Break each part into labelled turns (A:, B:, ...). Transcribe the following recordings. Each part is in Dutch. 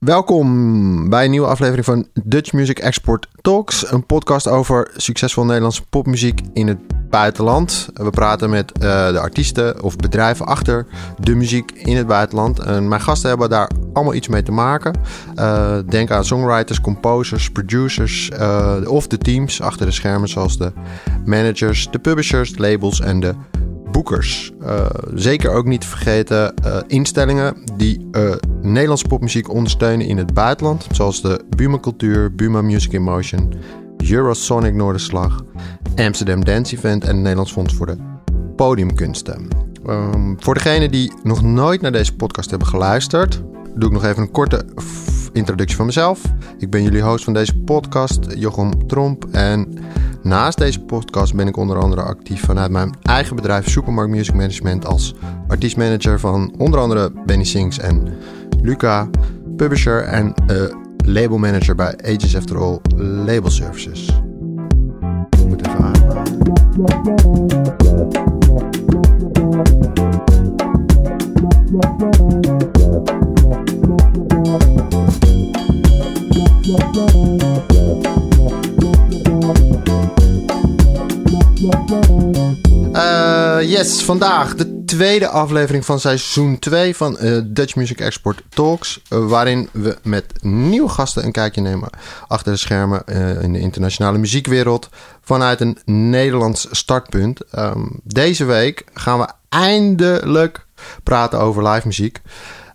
A: Welkom bij een nieuwe aflevering van Dutch Music Export Talks. Een podcast over succesvol Nederlandse popmuziek in het buitenland. We praten met uh, de artiesten of bedrijven achter de muziek in het buitenland. En mijn gasten hebben daar allemaal iets mee te maken. Uh, denk aan songwriters, composers, producers uh, of de teams achter de schermen, zoals de managers, de publishers, labels en de Uh, zeker ook niet vergeten uh, instellingen die uh, Nederlandse popmuziek ondersteunen in het buitenland. Zoals de Buma Cultuur, Buma Music in Motion, Eurosonic Noorderslag, Amsterdam Dance Event en het Nederlands Fonds voor de Podiumkunsten. Um, voor degenen die nog nooit naar deze podcast hebben geluisterd, doe ik nog even een korte introductie van mezelf. Ik ben jullie host van deze podcast, Jochem Tromp. En naast deze podcast ben ik onder andere actief vanuit mijn eigen bedrijf Supermarkt Music Management als artiestmanager van onder andere Benny Sings en Luca, publisher en uh, labelmanager bij Ages After All Label Services. Uh, yes, vandaag de tweede aflevering van seizoen 2 van uh, Dutch Music Export Talks. Uh, waarin we met nieuwe gasten een kijkje nemen achter de schermen in de internationale muziekwereld. Vanuit een Nederlands startpunt. Um, deze week gaan we eindelijk praten over live muziek.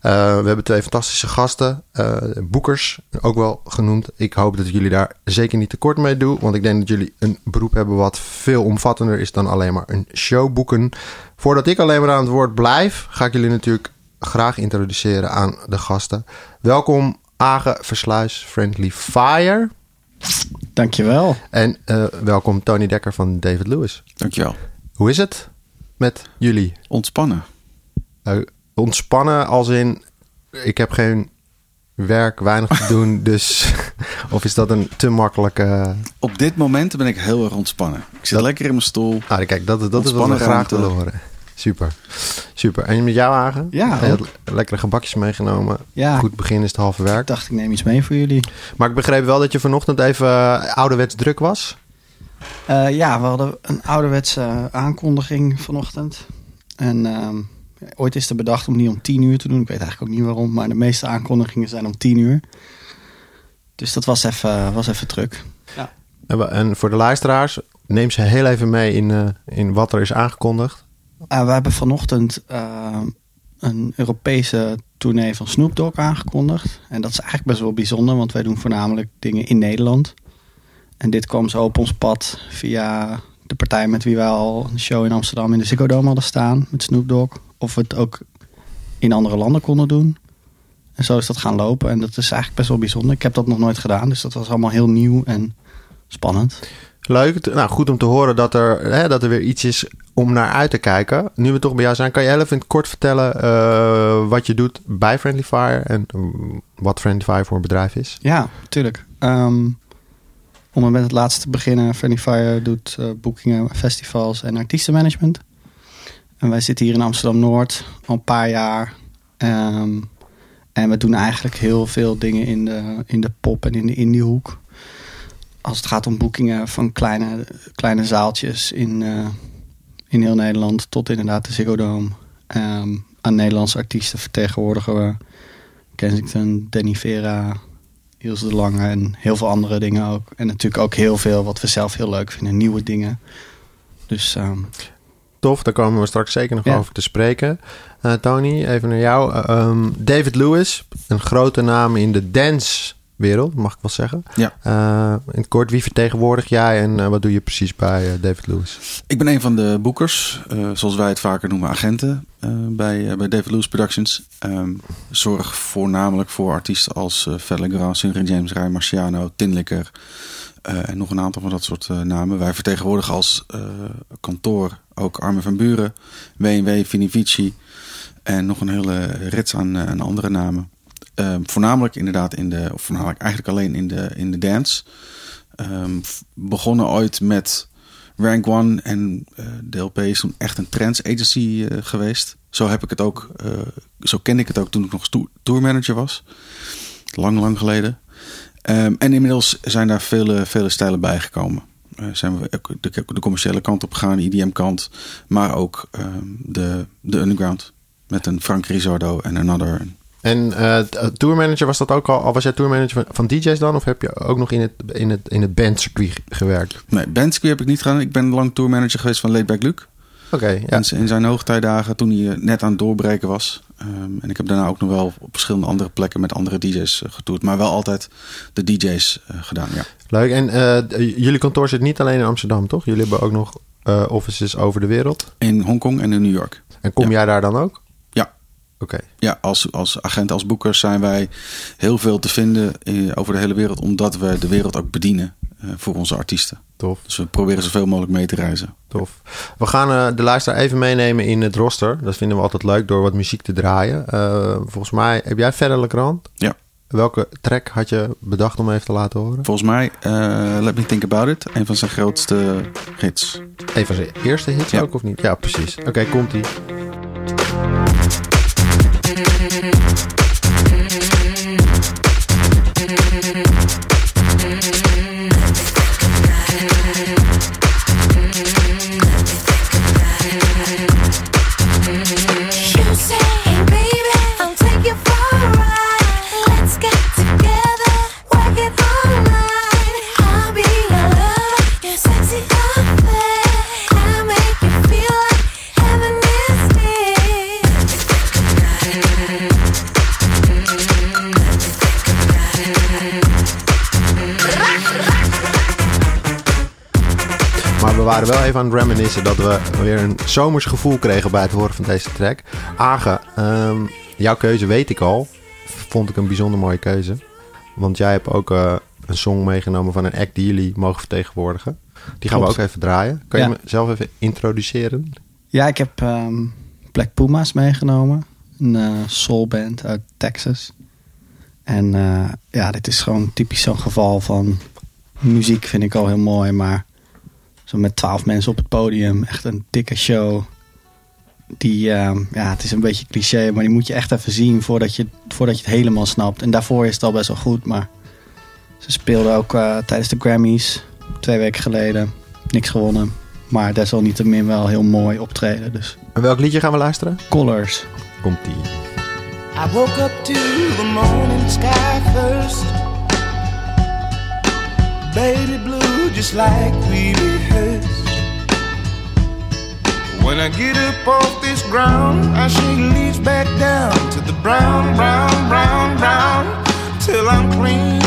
A: Uh, we hebben twee fantastische gasten, uh, boekers ook wel genoemd. Ik hoop dat jullie daar zeker niet tekort mee doen, want ik denk dat jullie een beroep hebben wat veel omvattender is dan alleen maar een show boeken. Voordat ik alleen maar aan het woord blijf, ga ik jullie natuurlijk graag introduceren aan de gasten. Welkom Age Versluis, Friendly Fire.
B: Dankjewel.
A: En uh, welkom Tony Dekker van David Lewis.
C: Dankjewel.
A: Hoe is het met jullie?
C: Ontspannen.
A: Ontspannen als in, ik heb geen werk, weinig te doen, dus... of is dat een te makkelijke...
C: Op dit moment ben ik heel erg ontspannen. Ik zit dat... lekker in mijn stoel.
A: Ah, kijk, dat, dat is wat we graag willen horen. Super, super. En met jou, Hagen?
B: Ja.
A: Je lekkere gebakjes meegenomen.
B: Ja.
A: Goed begin is het halve werk.
B: Ik dacht, ik neem iets mee voor jullie.
A: Maar ik begreep wel dat je vanochtend even uh, ouderwets druk was.
B: Uh, ja, we hadden een ouderwetse aankondiging vanochtend. En uh, ooit is er bedacht om die om tien uur te doen. Ik weet eigenlijk ook niet waarom, maar de meeste aankondigingen zijn om tien uur. Dus dat was even, was even druk. Ja.
A: En voor de luisteraars, neem ze heel even mee in, uh, in wat er is aangekondigd.
B: Uh, we hebben vanochtend uh, een Europese tournee van Snoop Dogg aangekondigd. En dat is eigenlijk best wel bijzonder, want wij doen voornamelijk dingen in Nederland. En dit kwam zo op ons pad via de partij met wie wij al een show in Amsterdam in de Ziggo Dome hadden staan met Snoop Dogg. Of we het ook in andere landen konden doen. En zo is dat gaan lopen. En dat is eigenlijk best wel bijzonder. Ik heb dat nog nooit gedaan, dus dat was allemaal heel nieuw en spannend.
A: Leuk. Nou, goed om te horen dat er, hè, dat er weer iets is om naar uit te kijken. Nu we toch bij jou zijn, kan je even in het kort vertellen uh, wat je doet bij Friendly Fire en wat Friendly Fire voor een bedrijf is?
B: Ja, tuurlijk. Um, om met het laatste te beginnen, Friendly Fire doet uh, boekingen, festivals en artiestenmanagement. Wij zitten hier in Amsterdam Noord al een paar jaar. Um, en we doen eigenlijk heel veel dingen in de, in de pop en in de indiehoek als het gaat om boekingen van kleine, kleine zaaltjes in, uh, in heel Nederland tot inderdaad de Ziggo Dome. Um, aan Nederlandse artiesten vertegenwoordigen we Kensington, Danny Vera, Ilse de Lange en heel veel andere dingen ook. En natuurlijk ook heel veel wat we zelf heel leuk vinden, nieuwe dingen. Dus um,
A: tof, daar komen we straks zeker nog ja. over te spreken. Uh, Tony, even naar jou. Uh, um, David Lewis, een grote naam in de dance wereld, mag ik wel zeggen.
C: Ja.
A: Uh, in het kort, wie vertegenwoordig jij en uh, wat doe je precies bij uh, David Lewis?
C: Ik ben een van de boekers, zoals wij het vaker noemen, agenten bij, bij David Lewis Productions. Um, zorg voornamelijk voor artiesten als uh, Felle Grand, James, Rai Marciano, Tinlikker en nog een aantal van dat soort namen. Wij vertegenwoordigen als kantoor ook Armin van Buren, W&W, Vinivici en nog een hele rits aan, aan andere namen. Uh, voornamelijk inderdaad in de, of voornamelijk eigenlijk alleen in de, in de dance. Um, begonnen ooit met Rank One en uh, is toen echt een trends agency uh, geweest. Zo heb ik het ook, zo kende ik het ook toen ik nog tourmanager was. lang, lang geleden. Ehm, en inmiddels zijn daar vele, vele stijlen bijgekomen. Uh, zijn we ook de, de, commerciële kant op gegaan, de IDM-kant, maar ook ehm, de, de underground. Met een Frank Risardo en Another.
A: En uh, tourmanager was dat ook al? Al was jij tourmanager van, van DJ's dan? Of heb je ook nog in het, in het, in het bandcircuit gewerkt?
C: Nee, bandcircuit heb ik niet gedaan. Ik ben lang tourmanager geweest van Laidback Luke.
A: Oké, ja.
C: in, in zijn hoogtijdagen toen hij net aan het doorbreken was. Um, en ik heb daarna ook nog wel op verschillende andere plekken met andere DJ's uh, getoerd. Maar wel altijd de DJ's uh, gedaan, ja.
A: Leuk. En jullie kantoor zit niet alleen in Amsterdam, toch? Jullie hebben ook nog offices over de wereld?
C: In Hongkong en in New York.
A: En kom ja. jij daar dan ook?
C: Ja.
A: Oké.
C: Ja, als, als agent, als boekers zijn wij heel veel te vinden in, over de hele wereld. Omdat we de wereld ook bedienen voor onze artiesten.
A: Tof.
C: Dus we proberen zoveel mogelijk mee te reizen.
A: Tof. We gaan uh, de luisteraar even meenemen in het roster. Dat vinden we altijd leuk door wat muziek te draaien. Uh, volgens mij, heb jij verder Legrand?
C: Ja.
A: Welke track had je bedacht om even te laten horen?
C: Volgens mij, uh, Let Me Think About It. Een van zijn grootste hits.
A: Een van zijn eerste hits
C: ja.
A: ook, of niet? Ja, precies. Oké, okay, komt-ie. Waren wel even aan het reminiscen dat we weer een zomers gevoel kregen bij het horen van deze track. Age, um, jouw keuze weet ik al. Vond ik een bijzonder mooie keuze. Want jij hebt ook uh, een song meegenomen van een act die jullie mogen vertegenwoordigen. Die gaan Klopt. we ook even draaien. Kan ja. je mezelf even introduceren?
B: Ja, ik heb um, Black Pumas meegenomen. Een uh, soulband uit Texas. En uh, ja, dit is gewoon typisch zo'n geval van... Muziek vind ik al heel mooi, maar zo met twaalf mensen op het podium. Echt een dikke show. Die, uh, ja, het is een beetje cliché, maar die moet je echt even zien voordat je, voordat je het helemaal snapt. En daarvoor is het al best wel goed, maar ze speelden ook uh, tijdens de Grammys twee weken geleden. Niks gewonnen, maar desalniettemin wel heel mooi optreden. Dus.
A: En welk liedje gaan we luisteren?
B: Colors.
A: Komt-ie.
D: I woke up to the morning sky first. Baby blue, just like we When I get up off this ground, I shake leaves back down to the brown, brown, brown, brown, till I'm clean.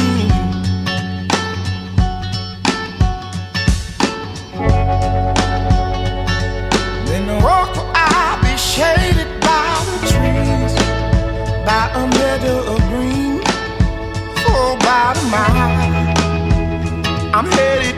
D: Then I walk I'll be shaded by the trees, by a meadow of green, mile. I'm headed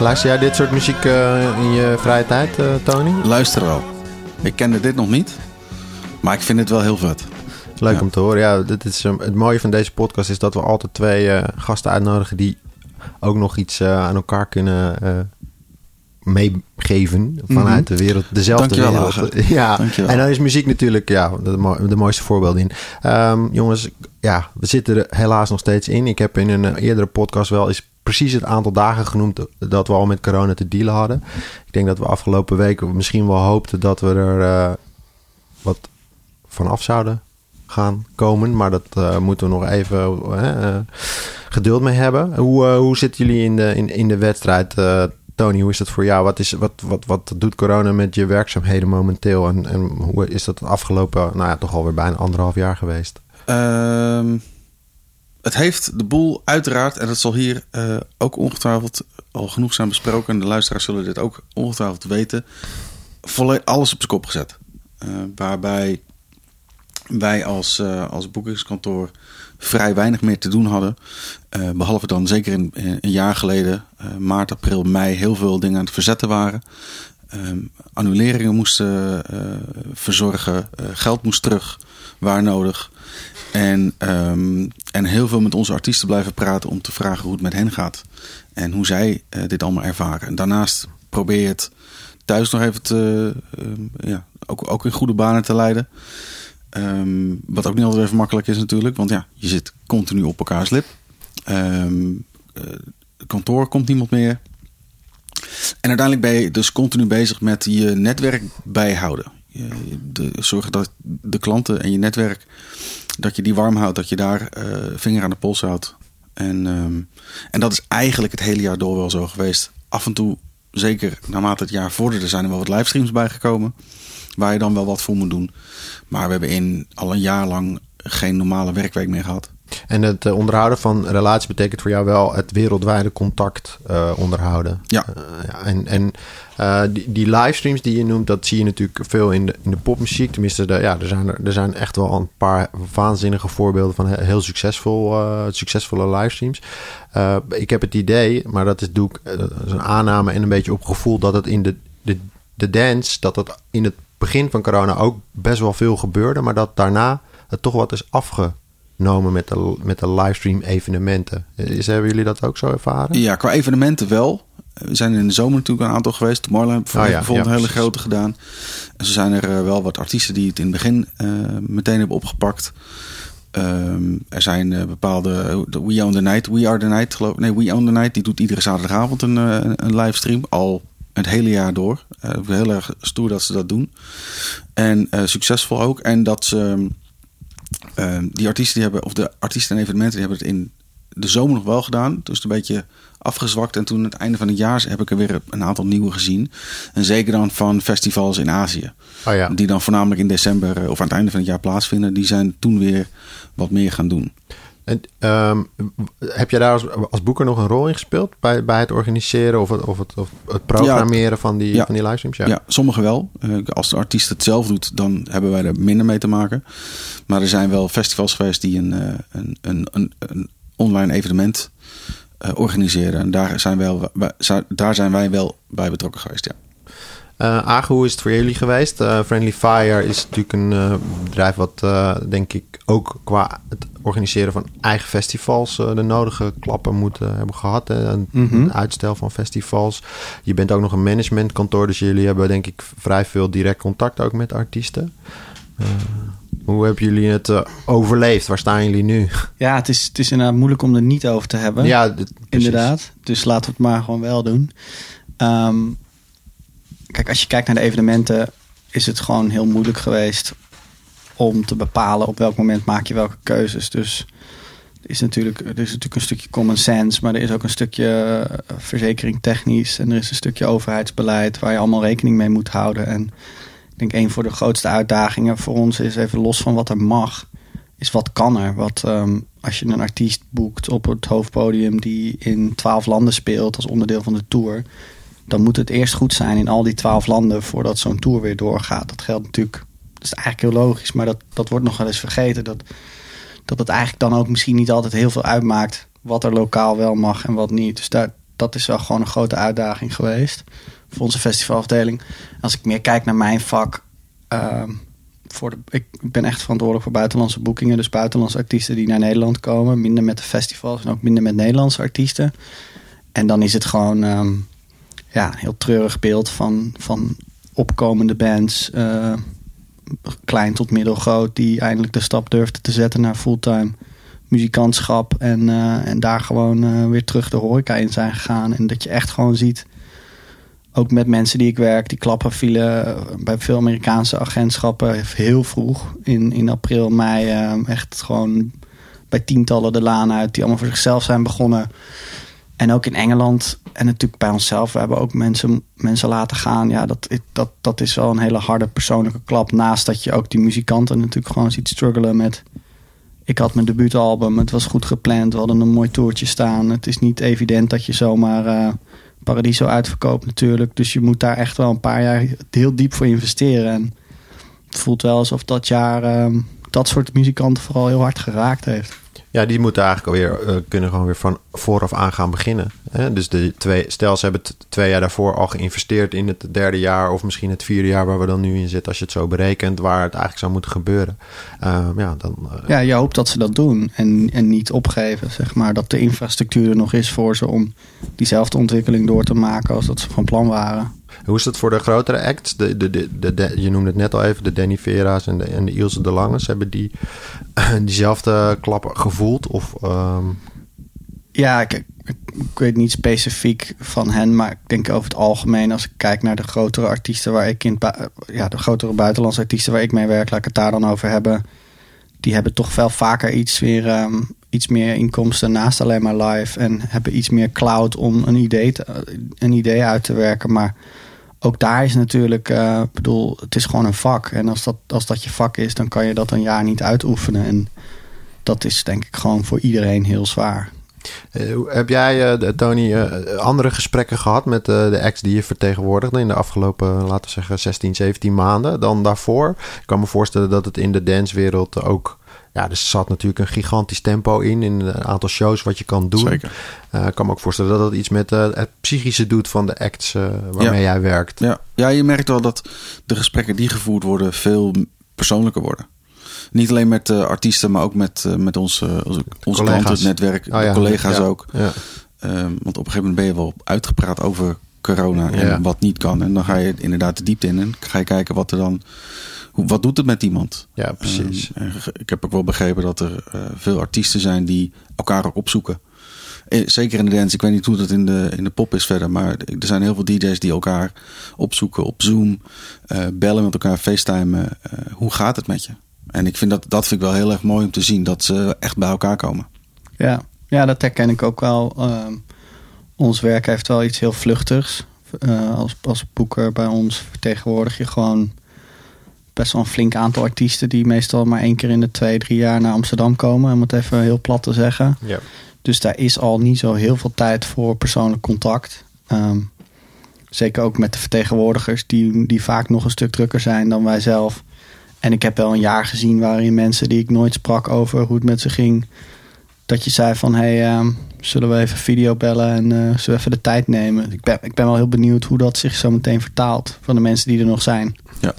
A: Luister jij dit soort muziek uh, in je vrije tijd, uh, Tony?
C: Luister wel. Ik kende dit nog niet, maar ik vind het wel heel vet.
A: Leuk
C: Ja.
A: om te horen. Ja, dit is, um, het mooie van deze podcast is dat we altijd twee gasten uitnodigen die ook nog iets aan elkaar kunnen meegeven vanuit de wereld, dezelfde
C: Dankjewel,
A: wereld. Ja,
C: Dankjewel.
A: en dan is muziek natuurlijk ja, de, de mooiste voorbeelden in. Um, jongens, ja, we zitten er helaas nog steeds in. Ik heb in een uh, eerdere podcast wel eens precies het aantal dagen genoemd dat we al met corona te dealen hadden. Ik denk dat we afgelopen weken misschien wel hoopten dat we er uh, wat vanaf zouden gaan komen. Maar dat uh, moeten we nog even uh, geduld mee hebben. Hoe, hoe zitten jullie in de, in, in de wedstrijd? Tony, hoe is dat voor jou? Wat, is, wat, wat, wat doet corona met je werkzaamheden momenteel? En, en hoe is dat afgelopen, nou ja, toch alweer bijna anderhalf jaar geweest?
C: Um, het heeft de boel uiteraard, en dat zal hier eh, ook ongetwijfeld al genoeg zijn besproken. En de luisteraars zullen dit ook ongetwijfeld weten. Volledig alles op zijn kop gezet. Eh, waarbij wij als, eh, als boekingskantoor vrij weinig meer te doen hadden. Eh, behalve dan zeker in, in- een jaar geleden, eh, maart, april, mei, heel veel dingen aan het verzetten waren. Ehm, annuleringen moesten eh, verzorgen, eh, geld moest terug, waar nodig. En, ehm, en heel veel met onze artiesten blijven praten om te vragen hoe het met hen gaat. En hoe zij eh, dit allemaal ervaren. En daarnaast probeer het thuis nog even te, ehm, ja, ook, ook in goede banen te leiden. Ehm, wat ook niet altijd even makkelijk is natuurlijk. Want ja, je zit continu op elkaars lip. Ehm eh, kantoor komt niemand meer. En uiteindelijk ben je dus continu bezig met je netwerk bijhouden. Je, zorgen dat de klanten en je netwerk, dat je die warm houdt. Dat je daar eh, vinger aan de pols houdt. En, ehm, en dat is eigenlijk het hele jaar door wel zo geweest. Af en toe, zeker naarmate het jaar vorderde, zijn er wel wat livestreams bijgekomen. Waar je dan wel wat voor moet doen. Maar we hebben in al een jaar lang geen normale werkweek meer gehad.
A: En het eh, onderhouden van relaties betekent voor jou wel het wereldwijde contact eh, onderhouden.
C: Ja.
A: Eh, ja en en die, die livestreams die je noemt, dat zie je natuurlijk veel in de, in de popmuziek. Tenminste, de, ja, er, zijn er, er zijn echt wel een paar waanzinnige voorbeelden van he- heel succesvol, succesvolle livestreams. Ik heb het idee, maar dat is, doe ik, dat is een aanname en een beetje op gevoel, dat het in de, de, de dance, dat het in het begin van corona ook best wel veel gebeurde, maar dat daarna het toch wat is afgenomen met de, met de livestream evenementen. Is, hebben jullie dat ook zo ervaren?
C: Ja, qua evenementen wel. We zijn in de zomer natuurlijk een aantal geweest. Tomorrowland heeft
A: Oh ja,
C: bijvoorbeeld
A: ja,
C: een hele grote gedaan. En zo zijn er eh, wel wat artiesten die het in het begin eh, meteen hebben opgepakt. Ehm, er zijn eh, bepaalde... de We Own The Night, We Are The Night geloof Nee, We Own The Night. Die doet iedere zaterdagavond een, een, een livestream. Al het hele jaar door. Eh, heel erg stoer dat ze dat doen. En eh, succesvol ook. En dat ze... Ehm, die artiesten die hebben, of de artiesten en evenementen, die hebben het in de zomer nog wel gedaan. Dus een beetje afgezwakt. En toen aan het einde van het jaar heb ik er weer een aantal nieuwe gezien. En zeker dan van festivals in Azië.
A: Oh ja.
C: Die dan voornamelijk in december eh, of aan het einde van het jaar plaatsvinden. Die zijn toen weer wat meer gaan doen.
A: En, ehm, heb jij daar als, als boeker nog een rol in gespeeld bij, bij het organiseren of het, of het, of het programmeren van, die,
C: Ja.
A: van die livestreams? Ja.
C: Ja, sommigen wel. Eh, als de artiest het zelf doet, dan hebben wij er minder mee te maken. Maar er zijn wel festivals geweest die een, eh, een, een, een, een online evenement eh, organiseren. En daar zijn, wij, wij- daar zijn wij wel bij betrokken geweest, ja.
A: Eh, Agen, hoe is het voor jullie geweest? Eh, Friendly Fire is natuurlijk een eh, bedrijf wat, denk ik, ook qua het organiseren van eigen festivals de nodige klappen moet hebben gehad. Een,
B: Mhm.
A: een uitstel van festivals. Je bent ook nog een managementkantoor, dus jullie hebben, denk ik, vrij veel direct contact ook met artieten. Eh, hoe hebben jullie het overleefd? Waar staan jullie nu?
B: Ja, het is, het is inderdaad moeilijk om er niet over te hebben.
A: ja,
B: inderdaad. Dus laten we het maar gewoon wel doen. Ehm, kijk, als je kijkt naar de evenementen, is het gewoon heel moeilijk geweest om te bepalen op welk moment maak je welke keuzes. Dus er is natuurlijk, er is natuurlijk een stukje common sense, maar er is ook een stukje eh, verzekering technisch en er is een stukje overheidsbeleid waar je allemaal rekening mee moet houden. En ik denk een voor de grootste uitdagingen voor ons is even los van wat er mag, is wat kan er. Wat ehm, als je een artiest boekt op het hoofdpodium die in twaalf landen speelt als onderdeel van de tour, dan moet het eerst goed zijn in al die twaalf landen voordat zo'n tour weer doorgaat. Dat geldt natuurlijk, dat is eigenlijk heel logisch, maar dat, dat wordt nog wel eens vergeten. Dat, dat het eigenlijk dan ook misschien niet altijd heel veel uitmaakt wat er lokaal wel mag en wat niet. Dus daar, dat is wel gewoon een grote uitdaging geweest voor onze festivalafdeling. Als ik meer kijk naar mijn vak, ehm, voor de, ik ben echt verantwoordelijk voor buitenlandse boekingen. Dus buitenlandse artiesten die naar Nederland komen. Minder met de festivals en ook minder met Nederlandse artiesten. En dan is het gewoon ehm, ja, heel treurig beeld van, van opkomende bands. eh, klein tot middelgroot. Die eindelijk de stap durfden te zetten naar fulltime muzikantschap. En, eh, en daar gewoon eh, weer terug de horeca in zijn gegaan. En dat je echt gewoon ziet ook met mensen die ik werk, die klappen vielen bij veel Amerikaanse agentschappen heel vroeg. In, in april, mei, echt gewoon bij tientallen de laan uit, die allemaal voor zichzelf zijn begonnen. En ook in Engeland en natuurlijk bij onszelf. We hebben ook mensen, mensen laten gaan. Ja, dat, dat, dat is wel een hele harde persoonlijke klap. Naast dat je ook die muzikanten natuurlijk gewoon ziet struggelen met... ik had mijn debuutalbum, het was goed gepland, we hadden een mooi toertje staan. Het is niet evident dat je zomaar eh, Paradiso uitverkoopt natuurlijk. Dus je moet daar echt wel een paar jaar heel diep voor investeren. En het voelt wel alsof dat jaar ehm, dat soort muzikanten vooral heel hard geraakt heeft.
A: Ja, die moeten eigenlijk alweer uh, kunnen gewoon weer van vooraf aan gaan beginnen. Hè? Dus de twee, stel ze hebben twee jaar daarvoor al geïnvesteerd in het derde jaar of misschien het vierde jaar waar we dan nu in zitten, als je het zo berekent, waar het eigenlijk zou moeten gebeuren. Uh, ja, dan, uh...
B: ja, je hoopt dat ze dat doen en, en niet opgeven, zeg maar. Dat de infrastructuur er nog is voor ze om diezelfde ontwikkeling door te maken als dat ze van plan waren.
A: Hoe is dat voor de grotere acts? De, de, de, de, je noemde het net al even, de Danny Vera's en de, en de Ilse de Langes. Hebben die diezelfde klap gevoeld? Of, um...
B: Ja, ik, weet niet specifiek van hen, maar ik denk over het algemeen, als ik kijk naar de grotere artiesten waar ik in ja, de grotere buitenlandse artiesten waar ik mee werk, laat ik het daar dan over hebben. Die hebben toch veel vaker iets weer um, iets meer inkomsten naast alleen maar live. En hebben iets meer cloud om een idee, te, een idee uit te werken. Maar ook daar is natuurlijk, uh, bedoel, het is gewoon een vak. En als dat, als dat je vak is, dan kan je dat een jaar niet uitoefenen. En dat is denk ik gewoon voor iedereen heel zwaar.
A: Uh, heb jij, uh, Tony, andere gesprekken gehad met de ex die je vertegenwoordigde in de afgelopen, laten we zeggen, 16, 17 maanden dan daarvoor? Ik kan me voorstellen dat het in de dancewereld ook ja, er zat natuurlijk een gigantisch tempo in, in een aantal shows wat je kan doen.
C: Zeker.
A: Uh, ik kan me ook voorstellen dat dat iets met uh, het psychische doet van de acts uh, waarmee
C: ja.
A: jij werkt.
C: Ja. ja, je merkt wel dat de gesprekken die gevoerd worden veel persoonlijker worden. Niet alleen met artiesten, maar ook met, met ons, onze, onze klanten, het netwerk, oh, ja. collega's
A: ja.
C: ook.
A: Ja.
C: Um, want op een gegeven moment ben je wel uitgepraat over corona en wat niet kan. En dan ga je inderdaad de diepte in en ga je kijken wat er dan wat doet het met iemand?
A: Ja, precies.
C: Um, ik heb ook wel begrepen dat er uh, veel artiesten zijn die elkaar ook opzoeken. Eh, zeker in de dance. Ik weet niet hoe dat in de, in de pop is verder. Maar er zijn heel veel DJ's die elkaar opzoeken op Zoom. Uh, bellen met elkaar, facetimen. Uh, hoe gaat het met je? En ik vind dat, dat vind ik wel heel erg mooi om te zien. Dat ze echt bij elkaar komen.
B: Ja, ja dat herken ik ook wel. Uh, ons werk heeft wel iets heel vluchtigs. als, als boeker bij ons vertegenwoordig je gewoon best wel een flink aantal artiesten die meestal maar één keer in de twee, drie jaar naar Amsterdam komen. Om het even heel plat te zeggen.
A: Ja.
B: Dus daar is al niet zo heel veel tijd voor persoonlijk contact. Um, zeker ook met de vertegenwoordigers, die, die vaak nog een stuk drukker zijn dan wij zelf. En ik heb wel een jaar gezien waarin mensen die ik nooit sprak over hoe het met ze ging. Dat je zei van, hé, hey, um, zullen we even video bellen en uh, zullen we even de tijd nemen. Ik ben, ik ben wel heel benieuwd hoe dat zich zo meteen vertaalt van de mensen die er nog zijn.
C: Ja.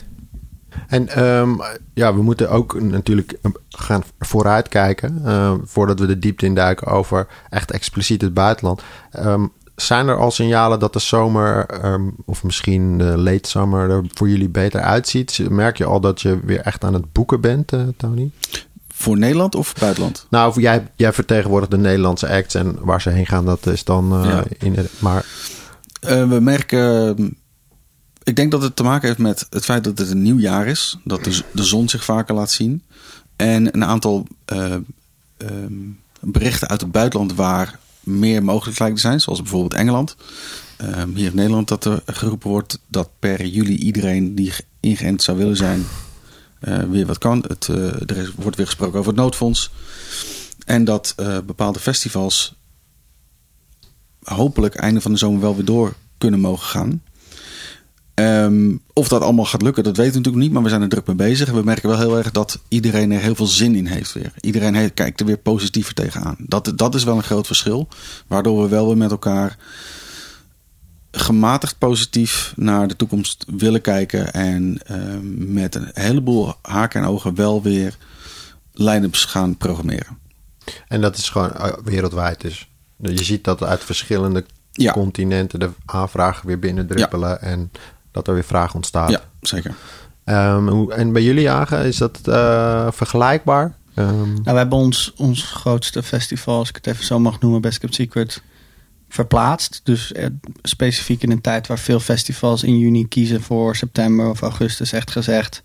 A: En um, ja, we moeten ook natuurlijk gaan vooruitkijken. Uh, voordat we de diepte induiken over echt expliciet het buitenland. Um, zijn er al signalen dat de zomer, um, of misschien de late summer, er voor jullie beter uitziet? Merk je al dat je weer echt aan het boeken bent, uh, Tony?
C: Voor Nederland of buitenland?
A: Nou, jij, jij vertegenwoordigt de Nederlandse acts en waar ze heen gaan, dat is dan uh, ja. in. Maar
C: uh, we merken ik denk dat het te maken heeft met het feit dat het een nieuw jaar is. Dat de, zon zich vaker laat zien. En een aantal uh, um, berichten uit het buitenland waar meer mogelijk lijkt te zijn. Zoals bijvoorbeeld Engeland. Um, hier in Nederland dat er geroepen wordt dat per juli iedereen die ingeënt zou willen zijn... Uh, weer wat kan. Het, uh, er wordt weer gesproken over het noodfonds. En dat bepaalde festivals hopelijk einde van de zomer wel weer door kunnen mogen gaan. Um, of dat allemaal gaat lukken, dat weten we natuurlijk niet. Maar we zijn er druk mee bezig. En we merken wel heel erg dat iedereen er heel veel zin in heeft weer. Iedereen heeft, kijkt er weer positiever tegenaan. Dat, dat is wel een groot verschil. Waardoor we wel weer met elkaar gematigd positief naar de toekomst willen kijken. En um, met een heleboel haken en ogen wel weer line-ups gaan programmeren.
A: En dat is gewoon wereldwijd dus. Je ziet dat uit verschillende ja. continenten de aanvragen weer binnendruppelen. Ja. En dat er weer vraag ontstaat.
C: Ja, zeker.
A: Um, hoe, en bij jullie jagen, is dat uh, vergelijkbaar? Um...
B: Nou, we hebben ons, ons grootste festival, als ik het even zo mag noemen, Best Kept Secret, verplaatst. Dus eh, specifiek in een tijd waar veel festivals in juni kiezen voor september of augustus, echt gezegd.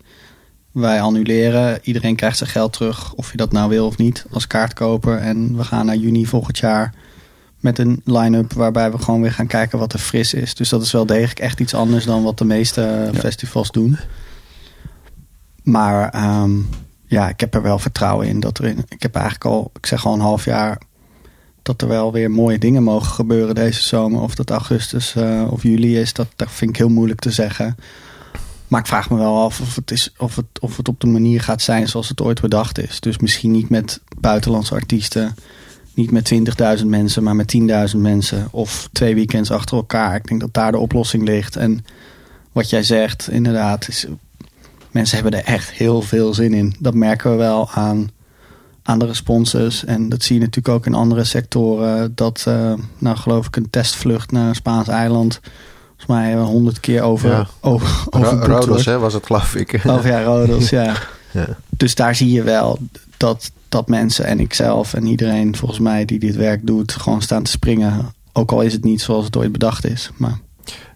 B: Wij annuleren. Iedereen krijgt zijn geld terug, of je dat nou wil of niet, als kaartkoper. En we gaan naar juni volgend jaar met een line-up waarbij we gewoon weer gaan kijken wat er fris is. Dus dat is wel degelijk echt iets anders dan wat de meeste ja. festivals doen. Maar um, ja, ik heb er wel vertrouwen in dat er in. Ik heb eigenlijk al, ik zeg al een half jaar dat er wel weer mooie dingen mogen gebeuren deze zomer. Of dat augustus uh, of juli is, dat, dat vind ik heel moeilijk te zeggen. Maar ik vraag me wel af of het, is, of, het, of het op de manier gaat zijn zoals het ooit bedacht is. Dus misschien niet met buitenlandse artiesten, niet met 20.000 mensen, maar met 10.000 mensen. Of twee weekends achter elkaar. Ik denk dat daar de oplossing ligt. En wat jij zegt, inderdaad, is, mensen hebben er echt heel veel zin in. Dat merken we wel aan aan de responses. En dat zie je natuurlijk ook in andere sectoren. Dat, uh, nou geloof ik, een testvlucht naar een Spaans eiland. Volgens mij honderd keer over. Ja. over, over
A: Rodos, hè, was het geloof ik.
B: Of ja, Rodos, ja. ja. Dus daar zie je wel dat, dat mensen en ikzelf en iedereen volgens mij die dit werk doet, gewoon staan te springen. Ook al is het niet zoals het ooit bedacht is. Maar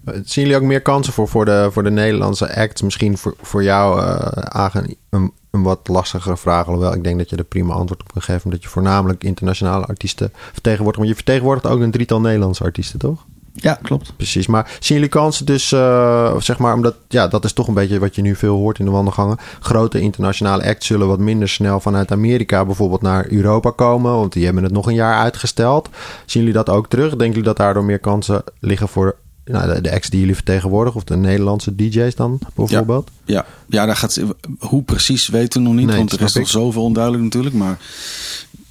A: Zien jullie ook meer kansen voor, voor, de, voor de Nederlandse acts? Misschien voor, voor jou, uh, een, een wat lastigere vraag. Alhoewel ik denk dat je er prima antwoord op kan geven. Omdat je voornamelijk internationale artiesten vertegenwoordigt. Maar je vertegenwoordigt ook een drietal Nederlandse artiesten, toch?
B: Ja, klopt.
A: Precies. Maar zien jullie kansen dus, uh, zeg maar, omdat ja, dat is toch een beetje wat je nu veel hoort in de wandelgangen. Grote internationale acts zullen wat minder snel vanuit Amerika bijvoorbeeld naar Europa komen, want die hebben het nog een jaar uitgesteld. Zien jullie dat ook terug? Denken jullie dat daardoor meer kansen liggen voor nou, de, de acts die jullie vertegenwoordigen, of de Nederlandse DJ's dan bijvoorbeeld?
C: Ja, ja. ja daar gaat, hoe precies weten we nog niet, want er is nog zoveel onduidelijk natuurlijk. Maar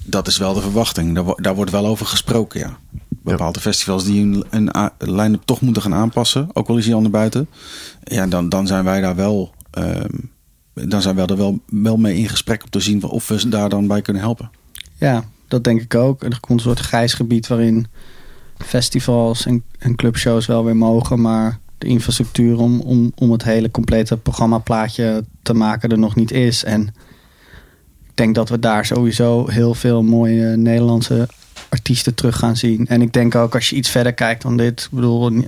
C: dat is wel de verwachting. Daar, daar wordt wel over gesproken, ja. Bepaalde festivals die een, een, line-up toch moeten gaan aanpassen, ook al is hij aan de buiten. Ja, dan, dan zijn wij daar wel, um, dan zijn wij er wel, wel mee in gesprek om te zien of we daar dan bij kunnen helpen.
B: Ja, dat denk ik ook. Er komt een soort grijs gebied waarin festivals en, en clubshows wel weer mogen, maar de infrastructuur om, om, om het hele complete programmaplaatje te maken er nog niet is. En ik denk dat we daar sowieso heel veel mooie Nederlandse artiesten terug gaan zien. En ik denk ook als je iets verder kijkt dan dit, ik bedoel, het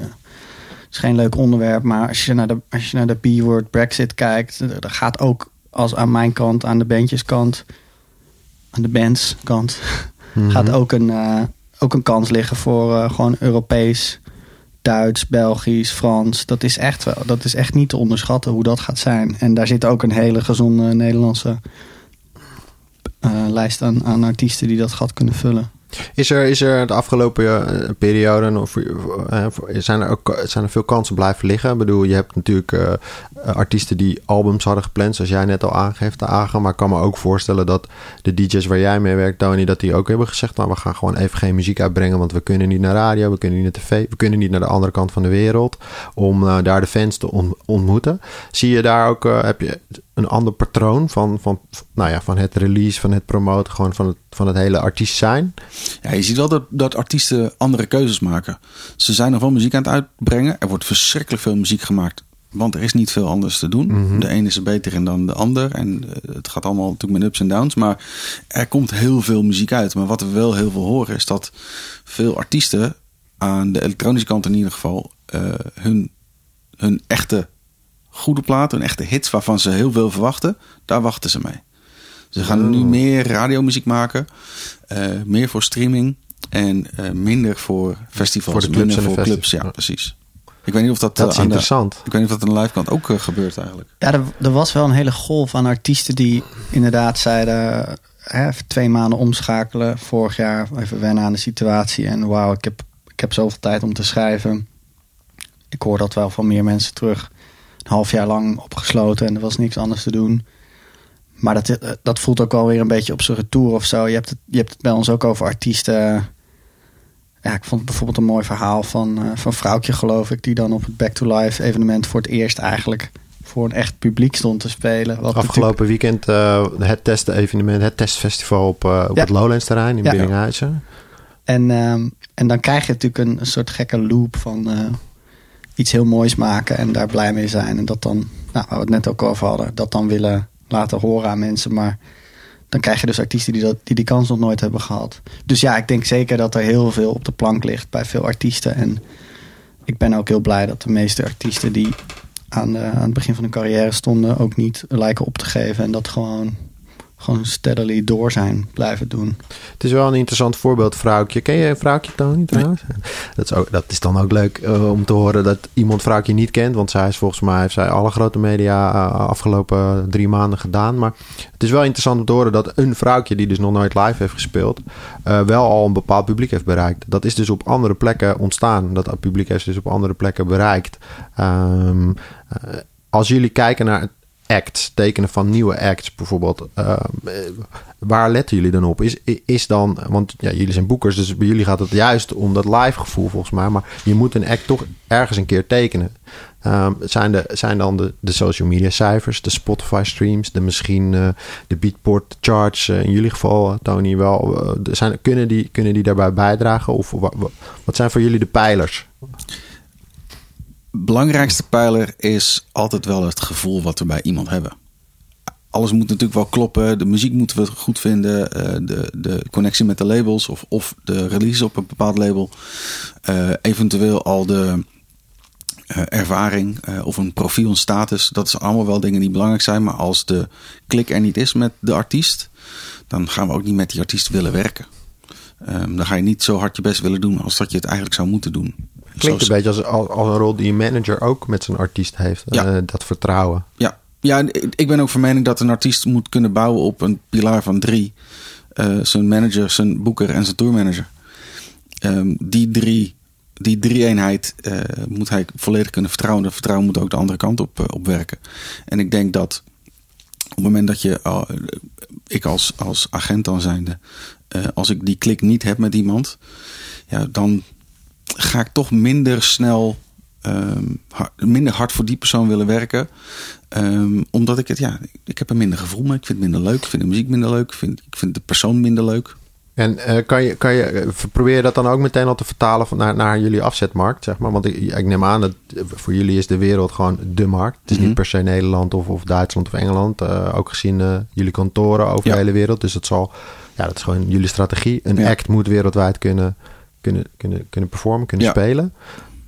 B: is geen leuk onderwerp, maar als je naar de, als je naar de B-word Brexit kijkt, er gaat ook als aan mijn kant, aan de bandjeskant, aan de bandskant, mm gaat ook een, uh, ook een kans liggen voor uh, gewoon Europees, Duits, Belgisch, Frans. Dat is echt wel, dat is echt niet te onderschatten hoe dat gaat zijn. En daar zit ook een hele gezonde Nederlandse uh, lijst aan, aan artiesten die dat gat kunnen vullen.
A: Is er, is er de afgelopen uh, periode of, uh, zijn, er ook, zijn er veel kansen blijven liggen? Ik bedoel, je hebt natuurlijk uh, artiesten die albums hadden gepland, zoals jij net al aangeeft, Agen. Maar ik kan me ook voorstellen dat de DJ's waar jij mee werkt, Tony, dat die ook hebben gezegd: nou, we gaan gewoon even geen muziek uitbrengen, want we kunnen niet naar radio, we kunnen niet naar tv, we kunnen niet naar de andere kant van de wereld om daar de fans te ontmoeten. Zie je daar ook, heb je een ander patroon van, van, nou ja, van het release, van het promoten, gewoon van het, van het hele artiest zijn.
C: Ja, je ziet wel dat, dat artiesten andere keuzes maken. Ze zijn nog wel muziek aan het uitbrengen. Er wordt verschrikkelijk veel muziek gemaakt. Want er is niet veel anders te doen. Mhm. De ene is er beter in dan de ander. En eh, het gaat allemaal natuurlijk met ups en downs. Maar er komt heel veel muziek uit. Maar wat we wel heel veel horen is dat veel artiesten aan de elektronische kant in ieder geval uh, hun, hun echte goede platen, echte hits waarvan ze heel veel verwachten, daar wachten ze mee. Ze gaan nu oh. meer radiomuziek maken, uh, meer voor streaming en uh, minder voor festivals, voor de clubs minder voor clubs. Ja, precies. Ik weet niet of dat,
A: dat is
C: aan
A: interessant.
C: De, ik weet niet of dat aan de live kant ook uh, gebeurt eigenlijk.
B: Ja, er, er, was wel een hele golf aan artiesten die inderdaad zeiden... Hè, even twee maanden omschakelen. Vorig jaar even wennen aan de situatie. En wauw, ik heb, ik heb zoveel tijd om te schrijven. Ik hoor dat wel van meer mensen terug een half jaar lang opgesloten en er was niks anders te doen. Maar dat, eh, dat voelt ook wel weer een beetje op zijn retour of zo. Je hebt het, je hebt het bij ons ook over artiesten. Ja, ik vond bijvoorbeeld een mooi verhaal van, uh, van Vrouwtje, geloof ik, die dan op het Back to Life evenement voor het eerst eigenlijk voor een echt publiek stond te spelen.
A: Wat Afgelopen weekend uh, het testen-evenement, het testfestival op, uh, op het Lowlands terrein in ja. Biddinghuizen.
B: En, um, en dan krijg je natuurlijk een, een soort gekke loop van iets heel moois maken en daar blij mee zijn. En dat dan, nou, waar we het net ook over hadden, dat dan willen laten horen aan mensen. Maar dan krijg je dus artiesten die, dat, die die kans nog nooit hebben gehad. Dus ja, ik denk zeker dat er heel veel op de plank ligt bij veel artiesten. En ik ben ook heel blij dat de meeste artiesten die aan, aan het begin van hun carrière stonden ook niet lijken op te geven. En dat gewoon, gewoon steadily door zijn blijven doen.
A: Het is wel een interessant voorbeeld, vrouwtje. Ken je een vrouwtje, Tony, trouwens? Dat, is ook, dat is dan ook leuk eh, om te horen dat iemand vrouwtje niet kent. Want zij is volgens mij, heeft zij alle grote media uh, afgelopen drie maanden gedaan. Maar het is wel interessant om te horen dat een vrouwtje die dus nog nooit live heeft gespeeld... Uh, wel al een bepaald publiek heeft bereikt. Dat is dus op andere plekken ontstaan. Dat publiek heeft dus op andere plekken bereikt. Um, als jullie kijken naar acts, tekenen van nieuwe acts bijvoorbeeld. Uh, waar letten jullie dan op? Is, is dan, want ja, jullie zijn boekers, dus bij jullie gaat het juist om dat live gevoel volgens mij. Maar je moet een act toch ergens een keer tekenen. Um, zijn, de, zijn dan de, de social media cijfers, de Spotify streams, de misschien uh, de Beatport charts, uh, in jullie geval, Tony, wel. zijn, kunnen, die, kunnen die daarbij bijdragen? Of wat zijn voor jullie de pijlers?
C: Belangrijkste pijler is altijd wel het gevoel wat we bij iemand hebben. Alles moet natuurlijk wel kloppen. De muziek moeten we goed vinden. Uh, de, de connectie met de labels of, of de release op een bepaald label. Uh, eventueel al de uh, ervaring of een profiel, een status. Dat zijn allemaal wel dingen die belangrijk zijn. Maar als de klik er niet is met de artiest, dan gaan we ook niet met die artiest willen werken. Um, dan ga je niet zo hard je best willen doen als dat je het eigenlijk zou moeten doen.
A: Klinkt een beetje als, als, een rol die een manager ook met zijn artiest heeft. Ja. Uh, dat vertrouwen.
C: Ja. ja, ik ben ook van mening dat een artiest moet kunnen bouwen op een pilaar van drie. Uh, zijn manager, zijn boeker en zijn tourmanager. Um, die drie, die drie eenheid uh, moet hij volledig kunnen vertrouwen. Dat vertrouwen moet ook de andere kant op, op werken. En ik denk dat op het moment dat je, ik als, als agent dan zijnde, als ik die klik niet heb met iemand, ja, dan ga ik toch minder snel, um, minder hard voor die persoon willen werken. Um, omdat ik het, ja, ik heb een minder gevoel mee. Ik vind het minder leuk. Ik vind de muziek minder leuk. Ik vind, ik vind de persoon minder leuk.
A: En uh, kan je, kan je, eh, probeer je dat dan ook meteen al te vertalen van naar, naar jullie afzetmarkt, zeg maar? Want ik, ik neem aan dat voor jullie is de wereld gewoon de markt. Het is mm -hmm. niet per se Nederland of, of Duitsland of Engeland. Uh, ook gezien uh, jullie kantoren over ja. de hele wereld. Dus het zal, ja, dat is gewoon jullie strategie. Een ja. act moet wereldwijd kunnen kunnen, kunnen, kunnen performen, kunnen ja. spelen.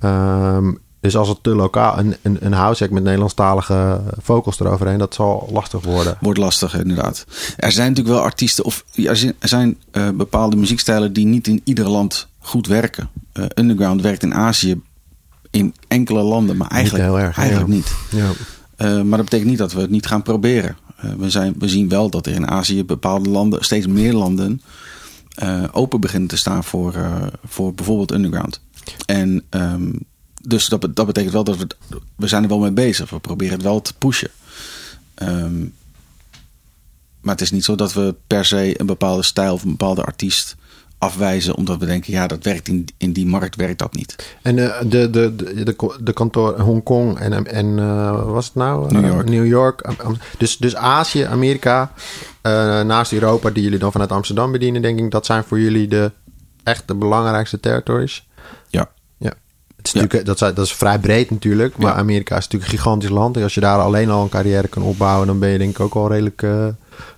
A: Um, dus als het te lokaal, een, een, een house met Nederlandstalige vocals eroverheen, dat zal lastig worden.
C: Wordt lastig, inderdaad. Er zijn natuurlijk wel artiesten, of er zijn, er zijn uh, bepaalde muziekstijlen die niet in ieder land goed werken. Uh, underground werkt in Azië in enkele landen, maar eigenlijk niet. Erg, eigenlijk
A: ja.
C: niet.
A: Ja.
C: Uh, maar dat betekent niet dat we het niet gaan proberen. we, zijn, we zien wel dat er in Azië bepaalde landen, steeds meer landen, uh, open beginnen te staan voor, uh, voor bijvoorbeeld underground. En um, dus dat, dat betekent wel dat we, we zijn er wel mee bezig. We proberen het wel te pushen. Um, maar het is niet zo dat we per se een bepaalde stijl of een bepaalde artiest afwijzen omdat we denken, ja, dat werkt in, in die markt werkt dat niet.
A: En uh, de, de, de, de, de kantoor Hongkong en, en uh, wat was het nou?
C: New York.
A: Uh, New York. Dus, dus Azië, Amerika, naast Europa, die jullie dan vanuit Amsterdam bedienen, denk ik, dat zijn voor jullie de echt de belangrijkste territories.
C: Ja.
A: Is dat, is, dat is vrij breed natuurlijk, maar ja. Amerika is natuurlijk een gigantisch land. En als je daar alleen al een carrière kan opbouwen, dan ben je denk ik ook al redelijk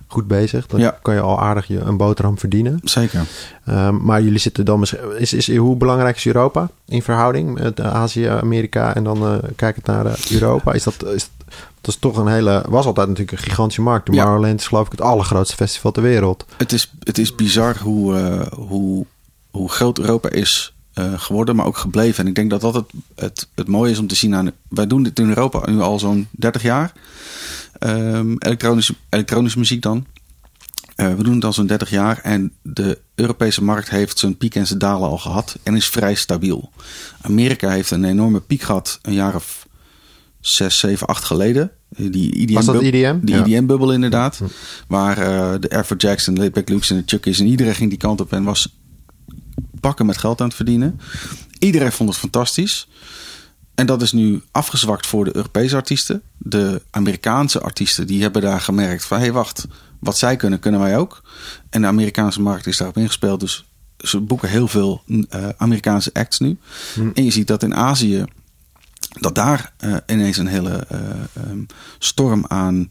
A: goed bezig. Dan
C: ja.
A: kan je al aardig je een boterham verdienen.
C: Zeker.
A: Um, maar jullie zitten dan misschien. Is, is, hoe belangrijk is Europa in verhouding met Azië, Amerika en dan uh, kijk het naar uh, Europa? Is dat, is, dat is toch een hele. Was altijd natuurlijk een gigantische markt. De is geloof ik het allergrootste festival ter wereld.
C: Het is, het is bizar hoe, hoe, hoe groot Europa is. Geworden, maar ook gebleven. En ik denk dat dat het, het, het mooie is om te zien aan. Wij doen dit in Europa nu al zo'n 30 jaar. Um, elektronische, elektronische muziek dan. Uh, we doen het al zo'n 30 jaar en de Europese markt heeft zijn piek en zijn dalen al gehad en is vrij stabiel. Amerika heeft een enorme piek gehad een jaar of 6, 7, 8 geleden. Die IDM
A: Was dat IDM?
C: Die ja. IDM-bubbel inderdaad. Hm. Waar uh, de Air Jackson, de Laidback Lukes en de Chuckies en iedereen ging die kant op en was pakken met geld aan het verdienen. Iedereen vond het fantastisch. En dat is nu afgezwakt voor de Europese artiesten. De Amerikaanse artiesten die hebben daar gemerkt van... hé hey, wacht, wat zij kunnen, kunnen wij ook. En de Amerikaanse markt is daarop ingespeeld. Dus ze boeken heel veel uh, Amerikaanse acts nu. Hmm. En je ziet dat in Azië... dat daar uh, ineens een hele uh, um, storm aan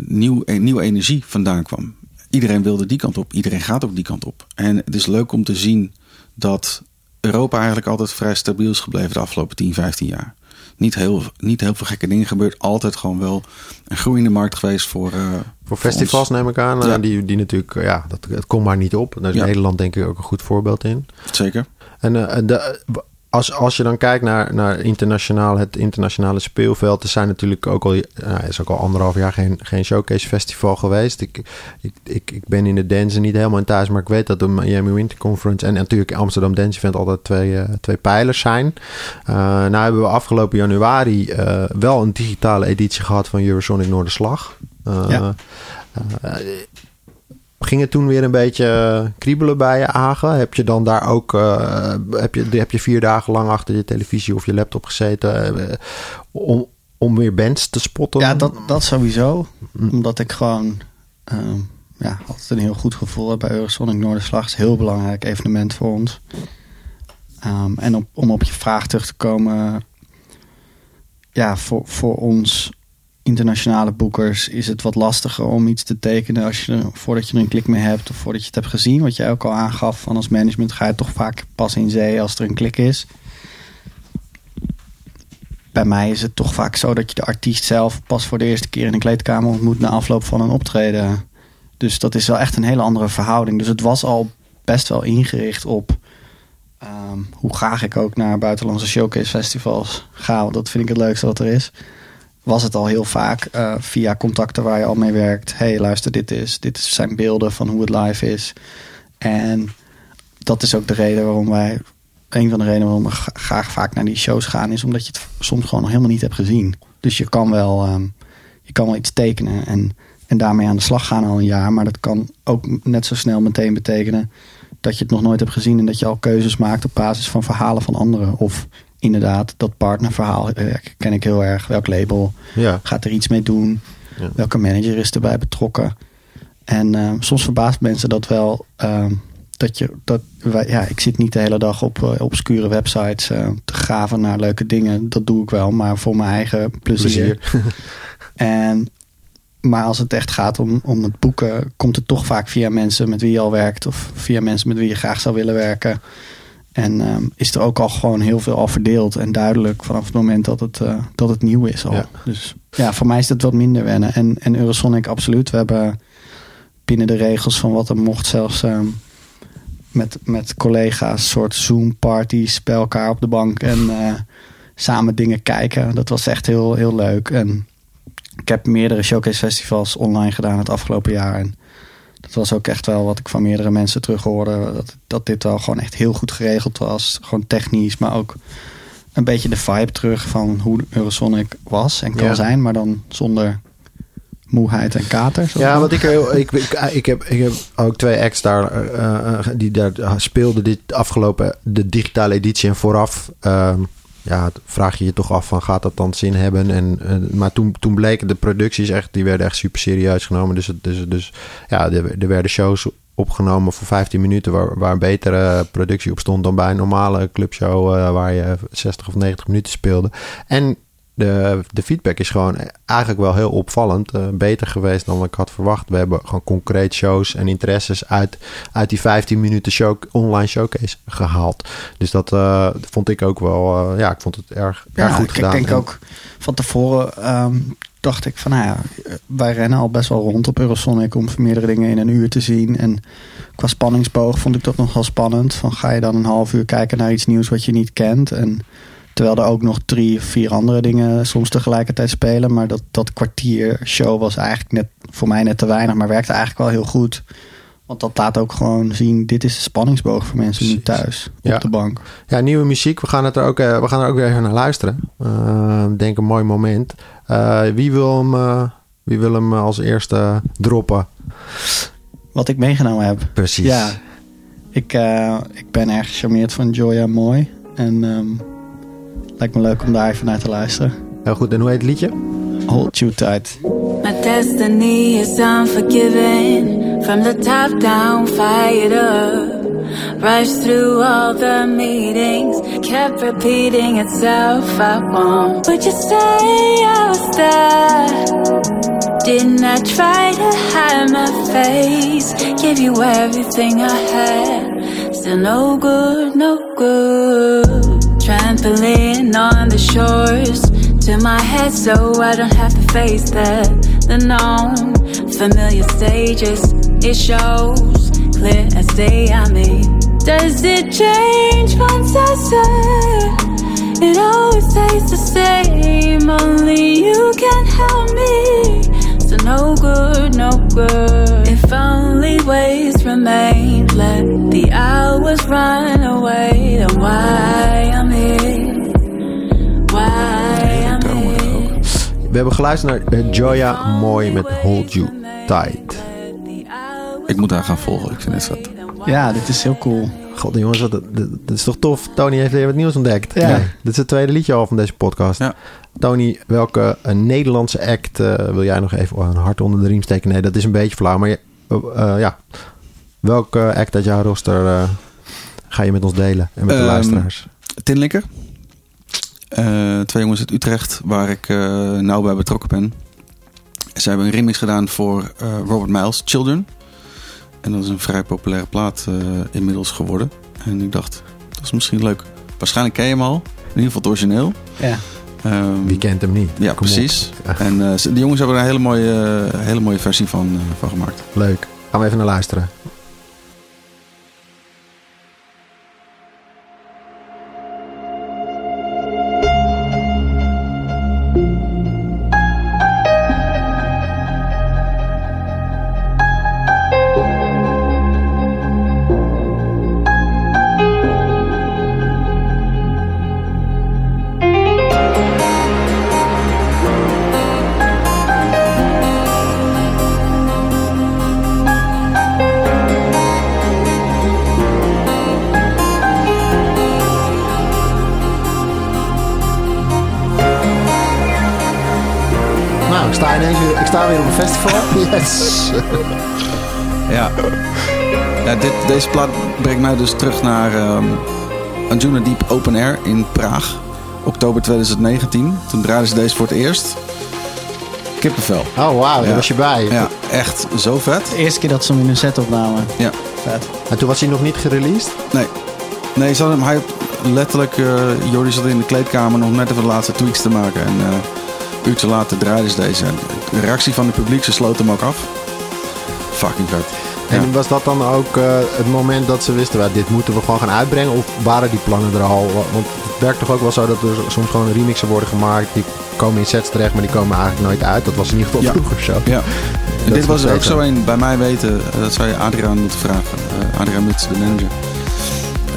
C: nieuw, nieuwe energie vandaan kwam. Iedereen wilde die kant op. Iedereen gaat ook die kant op. En het is leuk om te zien dat Europa eigenlijk altijd vrij stabiel is gebleven de afgelopen 10, 15 jaar. niet heel, niet heel veel gekke dingen gebeurd. Altijd gewoon wel een groeiende markt geweest voor... eh,
A: Voor festivals neem ik aan.
C: Ja.
A: Eh, Die, die natuurlijk, eh, ja, dat, het komt maar niet op. Daar is
C: Ja.
A: Nederland denk ik ook een goed voorbeeld in.
C: Zeker.
A: En eh, de, als, als je dan kijkt naar, naar internationaal, het internationale speelveld, er zijn natuurlijk ook al, nou, is ook al anderhalf jaar geen, geen showcase festival geweest. Ik, ik, ik, ik ben in de dance niet helemaal in thuis, maar ik weet dat de Miami Winter Conference en natuurlijk Amsterdam Dance Event altijd twee, eh, twee pijlers zijn. Eh nou hebben we afgelopen januari eh, wel een digitale editie gehad van Eurosonic Noorderslag.
B: Ja.
A: Ging het toen weer een beetje eh, kriebelen bij je, Agen? Heb je dan daar ook... eh, heb, je, heb je vier dagen lang achter je televisie of je laptop gezeten... eh, om, om weer bands te spotten?
B: Ja, dat, dat sowieso. Omdat ik gewoon ehm, ja, altijd een heel goed gevoel heb bij Eurosonic Noorderslag. is een heel belangrijk evenement voor ons. Ehm, en op, om op je vraag terug te komen. Ja, voor, voor ons internationale boekers is het wat lastiger om iets te tekenen als je, voordat je er een klik mee hebt of voordat je het hebt gezien. Wat jij ook al aangaf, van als management ga je toch vaak pas in zee als er een klik is bij mij is het toch vaak zo dat je de artiest zelf pas voor de eerste keer in een kleedkamer ontmoet na afloop van een optreden. Dus dat is wel echt een hele andere verhouding. Dus het was al best wel ingericht op ehm, hoe graag ik ook naar buitenlandse showcase festivals ga. Want dat vind ik het leukste wat er is. Was het al heel vaak eh, via contacten waar je al mee werkt. hey, luister, dit, is, dit zijn beelden van hoe het live is. En dat is ook de reden waarom wij een van de redenen waarom we gra- graag vaak naar die shows gaan, is omdat je het soms gewoon nog helemaal niet hebt gezien. Dus je kan wel, ehm, je kan wel iets tekenen en, en daarmee aan de slag gaan al een jaar. Maar dat kan ook net zo snel meteen betekenen dat je het nog nooit hebt gezien en dat je al keuzes maakt op basis van verhalen van anderen. Of inderdaad, dat partnerverhaal eh, ken ik heel erg. Welk label
A: Ja.
B: gaat er iets mee doen?
A: Ja.
B: Welke manager is erbij betrokken? En ehm, soms verbaast mensen dat wel. ehm, dat je, dat wij, ja, ik zit niet de hele dag op eh, obscure websites eh, te graven naar leuke dingen. Dat doe ik wel, maar voor mijn eigen plezier.
A: Plezier.
B: En, maar als het echt gaat om, om het boeken, komt het toch vaak via mensen met wie je al werkt. Of via mensen met wie je graag zou willen werken. En ehm, is er ook al gewoon heel veel al verdeeld en duidelijk vanaf het moment dat het, eh, dat het nieuw is al.
A: Ja.
B: Dus ja, voor mij is het wat minder wennen. En, en Eurosonic absoluut. We hebben binnen de regels van wat er mocht zelfs ehm, met, met collega's soort Zoom parties bij elkaar op de bank en eh, samen dingen kijken. Dat was echt heel, heel leuk. En ik heb meerdere showcase festivals online gedaan het afgelopen jaar. En dat was ook echt wel wat ik van meerdere mensen terughoorde. Dat, dat dit wel gewoon echt heel goed geregeld was. Gewoon technisch, maar ook een beetje de vibe terug van hoe Eurosonic was en kan
A: Ja.
B: zijn. Maar dan zonder moeheid en kater.
A: Ja, want ik, heel- ik, ik, ik, heb, ik heb ook twee acts daar eh, eh, die daar speelden dit afgelopen de digitale editie en vooraf. ehm, ja, vraag je je toch af van gaat dat dan zin hebben? En, eh, maar toen, toen bleken de producties echt, die werden echt super serieus genomen. Dus, dus, dus ja, er, er werden shows opgenomen voor 15 minuten waar, waar een betere productie op stond dan bij een normale clubshow eh, waar je 60 of 90 minuten speelde. En de, de feedback is gewoon eigenlijk wel heel opvallend. eh, beter geweest dan wat ik had verwacht. We hebben gewoon concreet shows en interesses uit, uit die 15 minuten show, online showcase gehaald. Dus dat eh, vond ik ook wel, eh, ja, ik vond het erg, erg goed
B: ik,
A: gedaan.
B: Ik denk
A: En-
B: ook van tevoren ehm, dacht ik van nou ja, wij rennen al best wel rond op Eurosonic om meerdere dingen in een uur te zien. En qua spanningsboog vond ik dat nog wel spannend. Van ga je dan een half uur kijken naar iets nieuws wat je niet kent. En terwijl er ook nog drie of vier andere dingen soms tegelijkertijd spelen. Maar dat, dat kwartier show was eigenlijk net voor mij net te weinig, maar werkte eigenlijk wel heel goed. Want dat laat ook gewoon zien, dit is de spanningsboog voor mensen nu thuis
A: Ja.
B: op de bank.
A: Ja, nieuwe muziek. We gaan, het er ook, eh, we gaan er ook weer even naar luisteren. Ik denk een mooi moment. Eh, wie, wil hem, wie wil hem als eerste droppen?
B: Wat ik meegenomen heb.
A: Precies.
B: Ja, ik, ik ben erg gecharmeerd van Joya Mooi. En ehm lijkt me leuk om daar even naar te luisteren.
A: Heel goed. En hoe heet het liedje?
B: Hold you tight.
E: My destiny is unforgiving. From the top down, fired up. Rushed through all the meetings. Kept repeating itself. I won't. Would you say I was there? Didn't I try to hide my face? Give you everything I had. Still no good, no good. Trampoline on the shores to my head so I don't have to face the, the known familiar stages. It shows clear as day I'm in. Does it change once I say it always stays the same? Only you can help me. So no good, no good. If only ways remain, let the hours run away. Then why
A: We hebben geluisterd naar eh, Joya Mooi met Hold You Tight.
C: Ik moet haar gaan volgen. Ik vind het vet.
B: Ja, dit is heel cool.
A: God jongens, dat, dat, dat is toch tof. Tony heeft weer wat nieuws ontdekt.
B: Ja.
A: Dit is het tweede liedje al van deze podcast.
C: Ja.
A: Tony, welke eh, Nederlandse act eh, wil jij nog even een hart onder de riem steken? Nee, dat is een beetje flauw. Maar je- ja, welke act uit jouw roster eh, ga je met ons delen? En met de
C: Ehm,
A: luisteraars?
C: Tinlikker. Eh, twee jongens uit Utrecht, waar ik eh nauw bij betrokken ben. Ze hebben een remix gedaan voor eh, Robert Miles, Children. En dat is een vrij populaire plaat eh, inmiddels geworden. En ik dacht, dat is misschien leuk. Waarschijnlijk ken je hem al. In ieder geval het origineel.
B: Ja.
C: Ehm,
A: Wie kent hem niet?
C: Ja,
A: Kom
C: precies. En eh, de jongens hebben er een hele mooie, hele mooie versie van, eh, van gemaakt.
A: Leuk. Gaan we even naar luisteren.
C: Brengt mij dus terug naar ehm Anjuna Deep Open Air in Praag. Oktober 2019. Toen draaiden ze deze voor het eerst. Kippenvel.
A: Oh, wauw, daar
C: Ja.
A: was je bij.
C: Ja, echt zo vet.
B: De eerste keer dat ze hem in een set opnamen.
C: Ja.
B: Vet.
A: En toen was hij nog niet gereleased?
C: Nee. Nee, ze hadden hem, hij letterlijk, eh Jordi zat in de kleedkamer nog net even de laatste tweaks te maken. En eh een uurtje later draaiden ze deze. En de reactie van het publiek, ze sloten hem ook af. Fucking vet. Ja.
A: En was dat dan ook eh, het moment dat ze wisten, "Wel, dit moeten we gewoon gaan uitbrengen? Of waren die plannen er al? Want het werkt toch ook wel zo dat er soms gewoon remixen worden gemaakt. Die komen in sets terecht, maar die komen eigenlijk nooit uit. Dat was in ieder geval
C: Ja.
A: vroeger zo.
C: Ja. En dit was er ook zo een bij mij weten. eh, Dat zou je Adriaan moeten vragen. Eh, Adriaan Muts, de manager.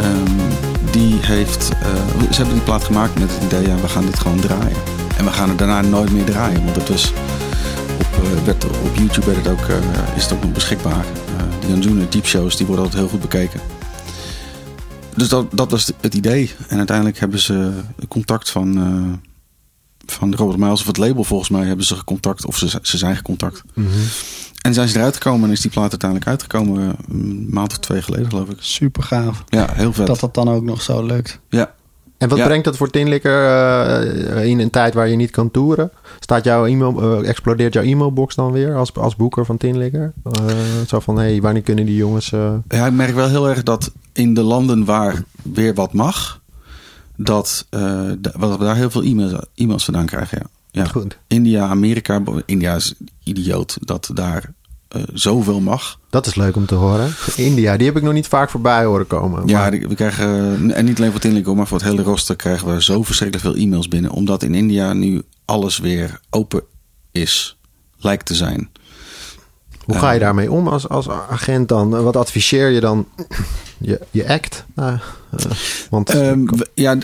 C: Ehm, die heeft... ze hebben die plaat gemaakt met het idee... Ja, we gaan dit gewoon draaien. En we gaan het daarna nooit meer draaien. Want het was... Op, werd, op YouTube werd het ook, is het ook nog beschikbaar. Eh, die Anjuna Deep Shows die worden altijd heel goed bekeken. Dus dat, dat was het idee. En uiteindelijk hebben ze contact van... eh, van Robert Miles of het label volgens mij hebben ze gecontact. Of ze, ze zijn gecontact.
A: Mhm.
C: En zijn ze eruit gekomen en is die plaat uiteindelijk uitgekomen eh, een maand of twee geleden, geloof ik.
B: Super gaaf.
C: Ja, heel vet.
B: Dat dat dan ook nog zo lukt.
C: Ja.
A: En wat
C: Ja.
A: brengt dat voor Tinlikker eh, in een tijd waar je niet kan toeren? Staat jouw e-mail, eh, explodeert jouw e-mailbox dan weer als, als boeker van Tinlikker? Eh, zo van, hé, hey, wanneer kunnen die jongens...
C: ja, ik merk wel heel erg dat in de landen waar weer wat mag, dat, we daar heel veel e-mails, e-mails vandaan krijgen. Ja. Ja.
A: Goed.
C: India, Amerika, India is idioot dat daar eh, zoveel mag.
A: Dat is leuk om te horen. India, die heb ik nog niet vaak voorbij horen komen.
C: Ja,
A: Maar-
C: we krijgen, en niet alleen voor Tinlico, maar voor het hele roster krijgen we zo verschrikkelijk veel e-mails binnen. Omdat in India nu alles weer open is, lijkt te zijn.
A: Hoe ga je daarmee om als, als agent dan? Wat adviseer je dan? Je, je act? Nou, eh, want
C: Ehm, ja,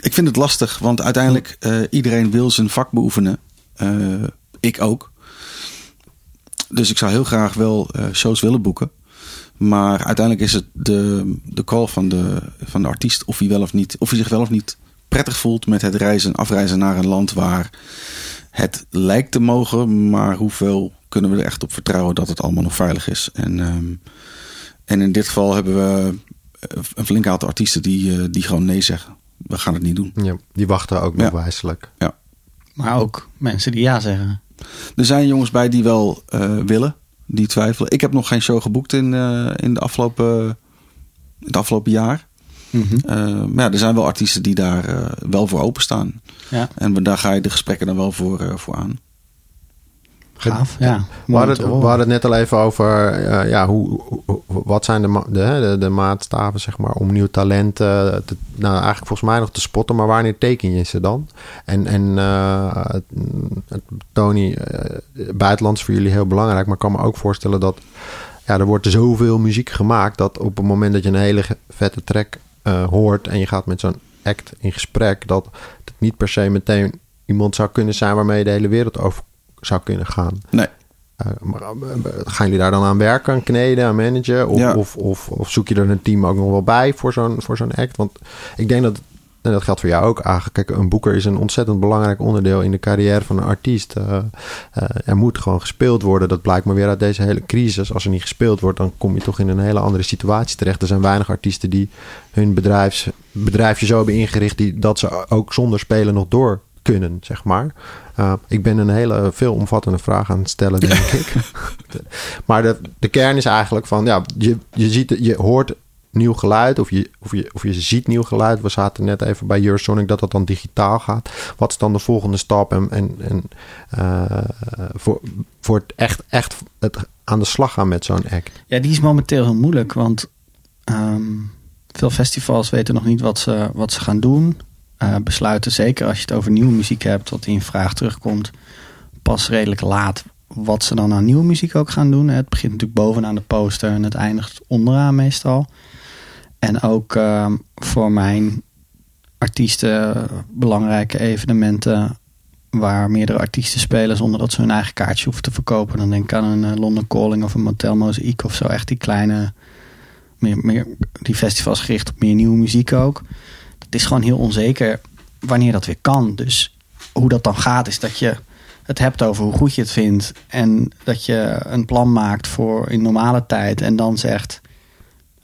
C: ik vind het lastig, want uiteindelijk uh, iedereen wil zijn vak beoefenen. Uh, ik ook. Dus ik zou heel graag wel uh, shows willen boeken. Maar uiteindelijk is het de, de call van de, van de artiest of hij, wel of, niet, of hij zich wel of niet prettig voelt met het reizen, afreizen naar een land waar het lijkt te mogen, maar hoeveel kunnen we er echt op vertrouwen dat het allemaal nog veilig is. En, um, en in dit geval hebben we een flink aantal artiesten die, uh, die gewoon nee zeggen. We gaan het niet doen.
A: Ja, die wachten ook nog ja. wijselijk.
C: Ja.
B: Maar ook mensen die ja zeggen.
C: Er zijn jongens bij die wel uh, willen, die twijfelen. Ik heb nog geen show geboekt in, uh, in, de afgelopen, in het afgelopen jaar.
B: Mhm.
C: Eh, maar ja, er zijn wel artiesten die daar eh, wel voor openstaan.
B: Ja,
C: En daar ga je de gesprekken dan wel voor, eh, voor aan.
B: Gaaf. Ja,
A: We hadden, het, we
B: horen.
A: hadden het net al even over, eh, ja, hoe, wat zijn de, ma- de, de, de maatstaven, zeg maar, om nieuw talent, te, nou, eigenlijk volgens mij nog te spotten, maar wanneer teken je ze dan? En, en eh, Tony, eh, buitenland is voor jullie heel belangrijk, maar ik kan me ook voorstellen dat, ja, er wordt zoveel muziek gemaakt, dat op het moment dat je een hele vette track hoort en je gaat met zo'n act in gesprek, dat het niet per se meteen iemand zou kunnen zijn waarmee je de hele wereld over zou kunnen gaan.
C: Nee,
A: Uh, maar, uh, gaan jullie daar dan aan werken, aan kneden, aan managen? Of,
C: Ja.
A: of, of, of zoek je er een team ook nog wel bij voor zo'n, voor zo'n act? Want ik denk dat, en dat geldt voor jou ook eigenlijk. Kijk, een boeker is een ontzettend belangrijk onderdeel in de carrière van een artiest. Uh, uh, er moet gewoon gespeeld worden. Dat blijkt maar weer uit deze hele crisis. Als er niet gespeeld wordt, dan kom je toch in een hele andere situatie terecht. Er zijn weinig artiesten die hun bedrijfs, bedrijfje zo hebben ingericht... Die, dat ze ook zonder spelen nog door kunnen, zeg maar. Uh, ik ben een hele veelomvattende vraag aan het stellen, denk ik. maar de, de kern is eigenlijk van, ja, je, je, ziet, je hoort nieuw geluid of je, of, je, of je ziet nieuw geluid. We zaten net even bij Eurosonic dat dat dan digitaal gaat. Wat is dan de volgende stap en, en, en uh, voor, voor het echt, echt het aan de slag gaan met zo'n act?
B: Ja, die is momenteel heel moeilijk, want um, veel festivals weten nog niet wat ze, wat ze gaan doen. Uh, besluiten, zeker als je het over nieuwe muziek hebt, wat in vraag terugkomt, pas redelijk laat wat ze dan aan nieuwe muziek ook gaan doen. Het begint natuurlijk bovenaan de poster en het eindigt onderaan meestal. En ook uh, voor mijn artiesten belangrijke evenementen waar meerdere artiesten spelen zonder dat ze hun eigen kaartje hoeven te verkopen. Dan denk ik aan een London Calling of een Motel Mosaic of zo. Echt die kleine, meer, die festivals gericht op meer nieuwe muziek ook. Het is gewoon heel onzeker wanneer dat weer kan. Dus hoe dat dan gaat is dat je het hebt over hoe goed je het vindt. En dat je een plan maakt voor in normale tijd. En dan zegt,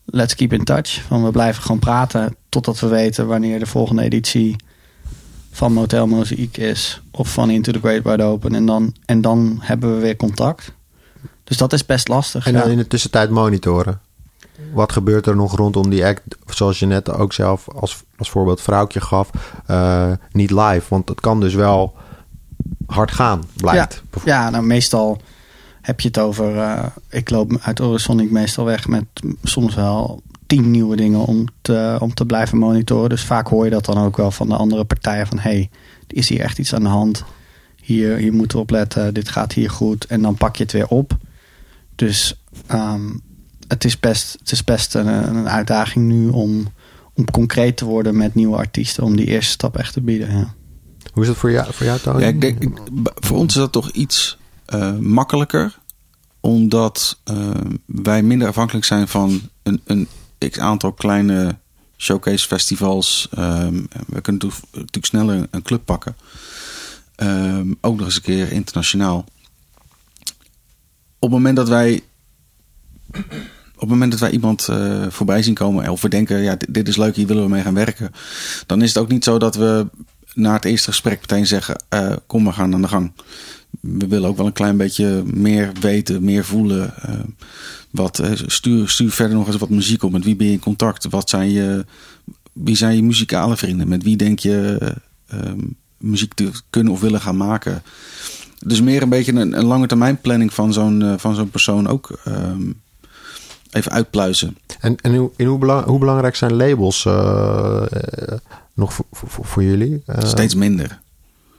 B: let's keep in touch. Van we blijven gewoon praten totdat we weten wanneer de volgende editie van Motel Mosaic is. Of van Into the Great Wide Open. En dan, en dan hebben we weer contact. Dus dat is best lastig.
A: En dan
B: ja.
A: in de tussentijd monitoren. Wat gebeurt er nog rondom die act? Zoals je net ook zelf als, als voorbeeld vrouwtje gaf. Uh, niet live. Want het kan dus wel hard gaan, blijkt.
B: Ja, nou meestal heb je het over... Uh, ik loop uit Orosonic meestal weg met soms wel tien nieuwe dingen om te, om te blijven monitoren. Dus vaak hoor je dat dan ook wel van de andere partijen van... hey, is hier echt iets aan de hand? Hier, hier moeten we op letten, dit gaat hier goed. En dan pak je het weer op. Dus um, het is best, het is best een, een, uitdaging nu om, om concreet te worden met nieuwe artiesten. Om die eerste stap echt te bieden. Ja.
A: Hoe is dat voor jou, voor jou Tony?
C: Ja, ik denk, ik, voor ons is dat toch iets uh, makkelijker. Omdat uh, wij minder afhankelijk zijn van een, een x aantal kleine showcase festivals. Um, we kunnen natuurlijk sneller een club pakken. Um, ook nog eens een keer internationaal. Op het moment dat wij op het moment dat wij iemand uh, voorbij zien komen of we denken, ja, dit, is leuk, hier willen we mee gaan werken, dan is het ook niet zo dat we na het eerste gesprek meteen zeggen, uh, kom we gaan aan de gang. We willen ook wel een klein beetje meer weten, meer voelen. Uh, wat, stuur, stuur verder nog eens wat muziek op. Met wie ben je in contact? Wat zijn je, wie zijn je muzikale vrienden? Met wie denk je muziek te kunnen of willen gaan maken? Dus meer een beetje een, een lange termijn planning van zo'n van zo'n persoon ook um, even uitpluizen.
A: En, en hoe, in hoe, belang, hoe belangrijk zijn labels uh, uh, nog voor, voor, voor jullie?
C: Uh, Steeds minder.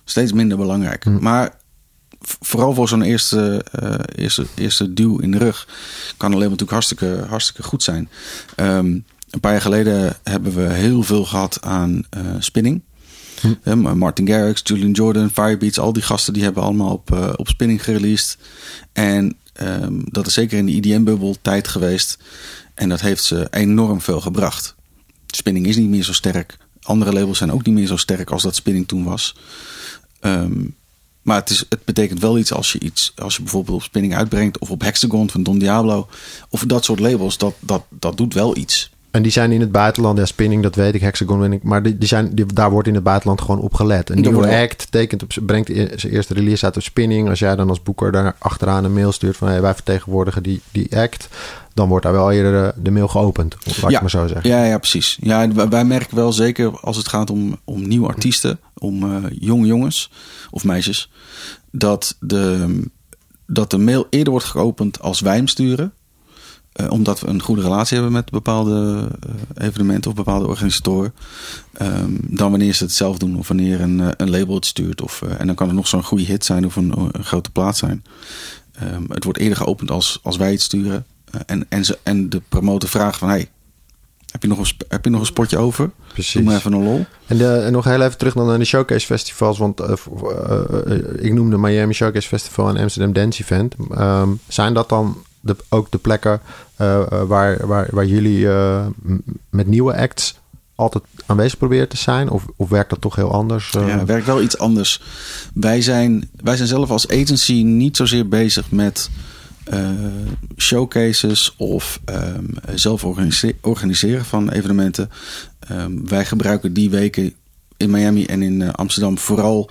C: Steeds minder belangrijk.
A: Hm.
C: Maar vooral voor zo'n eerste, eerste, eerste duw in de rug kan een label natuurlijk hartstikke, hartstikke goed zijn. Um, een paar jaar geleden hebben we heel veel gehad aan spinning. Hm. Martin Garrix, Julian Jordan, Firebeats, al die gasten die hebben allemaal op, uh, op spinning gereleased. En um, dat is zeker in de IDM-bubbel tijd geweest. En dat heeft ze enorm veel gebracht. Spinning is niet meer zo sterk. Andere labels zijn ook niet meer zo sterk als dat spinning toen was. Um, maar het, is, het betekent wel iets als je iets, als je bijvoorbeeld op spinning uitbrengt of op Hexagon van Don Diablo of dat soort labels, dat, dat, dat doet wel iets.
A: En die zijn in het buitenland, ja, spinning, dat weet ik, hexagon weet ik. Maar die, die zijn, die, daar wordt in het buitenland gewoon op gelet. Een nieuwe
C: wordt-
A: act tekent op, brengt e- zijn eerste release uit op spinning. Als jij dan als boeker daar achteraan een mail stuurt van hey, wij vertegenwoordigen die, die act, dan wordt daar wel eerder de, de mail geopend. Laat ik maar zo zeggen.
C: Ja, ja, precies. Ja, en wij, wij merken wel zeker als het gaat om, om nieuwe artiesten, om eh, jonge jongens of meisjes, dat de, dat de mail eerder wordt geopend als wij hem sturen. Eh, omdat we een goede relatie hebben met bepaalde eh, evenementen of bepaalde organisatoren. Ehm, dan wanneer ze het zelf doen of wanneer een, eh, een label het stuurt. Of, en dan kan het nog zo'n goede hit zijn of een, een grote plaat zijn. Ehm, het wordt eerder geopend als, als wij het sturen. En, en, ze, en de promotor vraagt van... Hey, heb, je nog een, heb je nog een spotje over?
A: Precies.
C: Doe maar even een lol.
A: En, de, en nog heel even terug dan naar de showcase festivals. Want voor- eh, eh, ik noemde Miami Showcase Festival en Amsterdam Dance Event. Ehm, zijn dat dan de, ook de plekken eh, eh, waar, waar, waar jullie eh, met nieuwe acts altijd aanwezig proberen te zijn? Of, of werkt dat toch heel anders?
C: Ja, het werkt wel iets anders. Wij zijn, wij zijn zelf als agency niet zozeer bezig met showcases of ehm, zelf organise- organiseren van evenementen. Ehm, wij gebruiken die weken in Miami en in Amsterdam vooral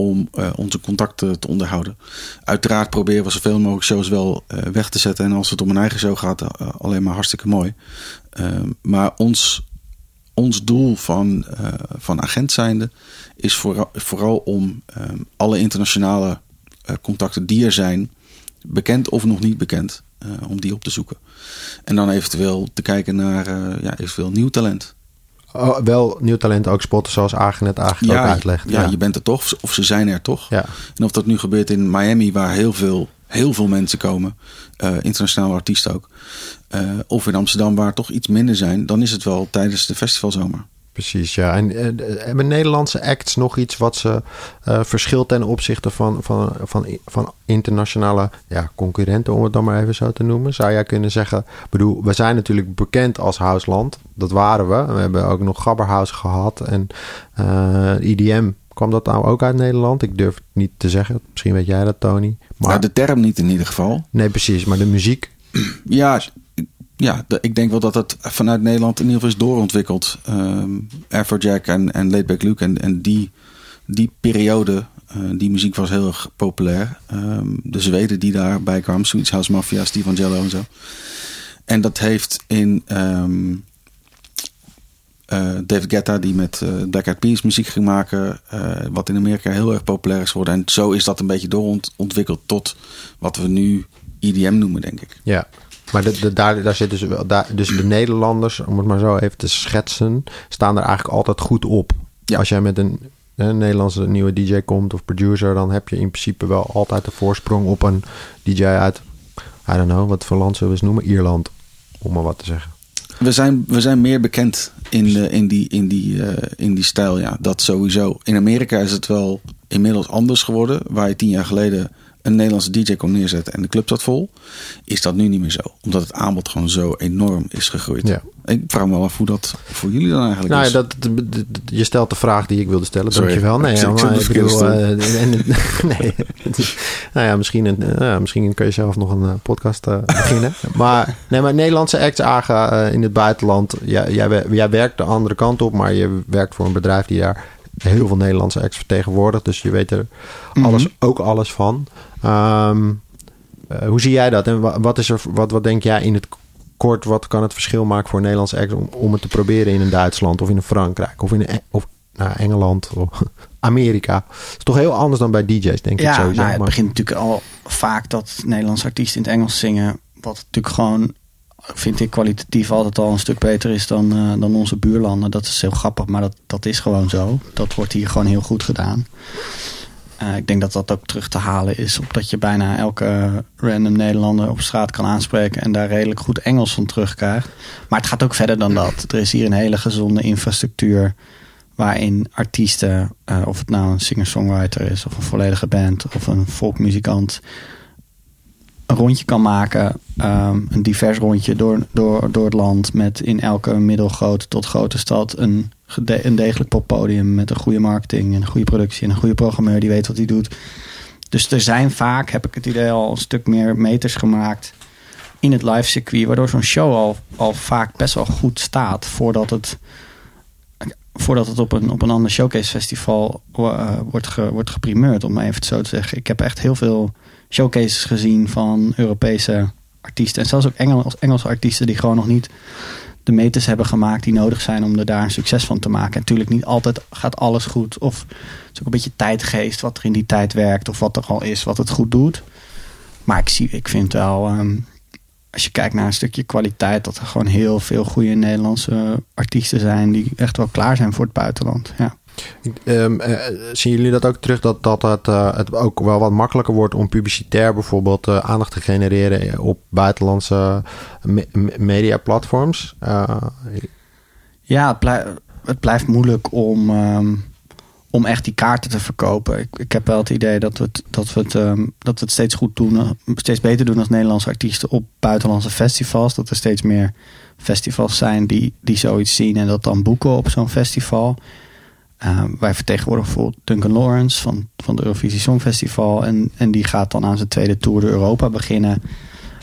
C: om eh, onze contacten te onderhouden. Uiteraard proberen we zoveel mogelijk shows wel eh, weg te zetten. En als het om een eigen show gaat, eh, alleen maar hartstikke mooi. Ehm, maar ons, ons doel van, van agent zijnde is vooral, vooral om ehm, alle internationale contacten die er zijn, bekend of nog niet bekend, om die op te zoeken. En dan eventueel te kijken naar ja, eventueel nieuw talent.
A: Oh, wel nieuw talent ook spotten zoals Agen net eigenlijk ook uitlegt.
C: ja, je bent er toch, of ze zijn er toch.
A: Ja.
C: En of dat nu gebeurt in Miami, waar heel veel, heel veel mensen komen, eh, internationale artiesten ook, eh, of in Amsterdam, waar toch iets minder zijn, dan is het wel tijdens de festivalzomer.
A: Precies, ja. En hebben Nederlandse acts nog iets wat ze eh, verschilt ten opzichte van, van, van, van internationale ja, concurrenten, om het dan maar even zo te noemen? Zou jij kunnen zeggen, bedoel, we zijn natuurlijk bekend als Houseland. Dat waren we. We hebben ook nog Gabberhouse gehad en eh, IDM. Kwam dat nou ook uit Nederland? Ik durf het niet te zeggen. Misschien weet jij dat, Tony. Maar
C: Maar de term niet in ieder geval.
A: nee, precies. Maar de muziek.
C: Ja, ja ik denk wel dat het vanuit Nederland in ieder geval is doorontwikkeld. Ehm Afrojack en, en Laidback Luke en, en die, die periode, eh, die muziek was heel erg populair. Ehm, de Zweden die daarbij kwamen, Swedish House Mafia, Steve Angelo en zo. En dat heeft in ehm, eh, David Guetta, die met eh Black Eyed Peas muziek ging maken, wat in Amerika heel erg populair is geworden. En zo is dat een beetje doorontwikkeld tot wat we nu EDM noemen, denk ik.
A: Ja. Maar de, de, daar, daar zitten ze wel. Daar, dus de Nederlanders, om het maar zo even te schetsen, staan er eigenlijk altijd goed op.
C: Ja.
A: Als jij met een, een Nederlandse nieuwe DJ komt of producer, dan heb je in principe wel altijd de voorsprong op een DJ uit, I don't know, wat voor land zullen we eens noemen? Ierland, om maar wat te zeggen.
C: We zijn, we zijn meer bekend in, de, in, die, in, die, eh, in die stijl, ja. Dat sowieso. In Amerika is het wel inmiddels anders geworden. Waar je tien jaar geleden een Nederlandse DJ kon neerzetten en de club zat vol. Is dat nu niet meer zo. Omdat het aanbod gewoon zo enorm is gegroeid.
A: Ja.
C: Ik vraag me wel af hoe dat voor jullie dan eigenlijk
A: Nou
C: is.
A: dat, je stelt de vraag die ik wilde stellen.
C: Sorry.
A: Dankjewel. Nee,
C: Ik
A: ja, maar ik bedoel, eh, en- nee, nou ja, misschien, een, eh, misschien kun je zelf nog een eh, podcast beginnen. maar, nee, maar Nederlandse acts eh, in het buitenland. Jij, jij, wer- jij werkt de andere kant op, maar je werkt voor een bedrijf die daar heel veel Nederlandse acts vertegenwoordigt. Dus je weet er alles, ook alles van. Ehm, eh, hoe zie jij dat? En wa- wat, is er, wat, wat denk jij in het kort, wat kan het verschil maken voor een Nederlandse act om, om het te proberen in een Duitsland of in een Frankrijk of in een, of, nou, Engeland of Amerika? Het is toch heel anders dan bij DJ's, denk ik
B: Ja,
A: sowieso.
B: nou, het begint natuurlijk al vaak dat Nederlandse artiesten in het Engels zingen. Wat natuurlijk gewoon, vind ik kwalitatief altijd al een stuk beter is dan, eh, dan onze buurlanden. Dat is heel grappig, maar dat, dat is gewoon zo. Dat wordt hier gewoon heel goed gedaan. Eh, ik denk dat dat ook terug te halen is op dat je bijna elke random Nederlander op straat kan aanspreken en daar redelijk goed Engels van terugkrijgt. Maar het gaat ook verder dan dat. Er is hier een hele gezonde infrastructuur waarin artiesten, eh, of het nou een singer-songwriter is of een volledige band of een folkmuzikant, een rondje kan maken, ehm, een divers rondje door, door, door het land met in elke middelgrote tot grote stad een, een degelijk poppodium met een goede marketing en een goede productie en een goede programmeur die weet wat hij doet. Dus er zijn vaak, heb ik het idee, al een stuk meer meters gemaakt in het live circuit, waardoor zo'n show al, al vaak best wel goed staat voordat het, voordat het op een, op een ander showcase festival eh, wordt, ge, wordt geprimeerd, om maar even zo te zeggen. Ik heb echt heel veel showcases gezien van Europese artiesten en zelfs ook Engels, Engelse artiesten die gewoon nog niet de meters hebben gemaakt die nodig zijn om er daar een succes van te maken. En natuurlijk niet altijd gaat alles goed. Of het is ook een beetje tijdgeest wat er in die tijd werkt. Of wat er al is wat het goed doet. Maar ik, zie, ik vind wel, ehm, als je kijkt naar een stukje kwaliteit, dat er gewoon heel veel goede Nederlandse artiesten zijn die echt wel klaar zijn voor het buitenland. Ja.
A: Um, uh, zien jullie dat ook terug dat, dat het, uh, het ook wel wat makkelijker wordt om publicitair bijvoorbeeld uh, aandacht te genereren op buitenlandse me mediaplatforms?
B: Ja, het, blijf, het, blijft moeilijk om, um, om echt die kaarten te verkopen. Ik, ik heb wel het idee dat we het, dat we het, um, dat we het steeds goed doen, steeds beter doen als Nederlandse artiesten op buitenlandse festivals. Dat er steeds meer festivals zijn die, die zoiets zien en dat dan boeken op zo'n festival. Uh, wij vertegenwoordigen bijvoorbeeld Duncan Lawrence van, van het Eurovisie Songfestival. En, en die gaat dan aan zijn tweede Tour de Europa beginnen.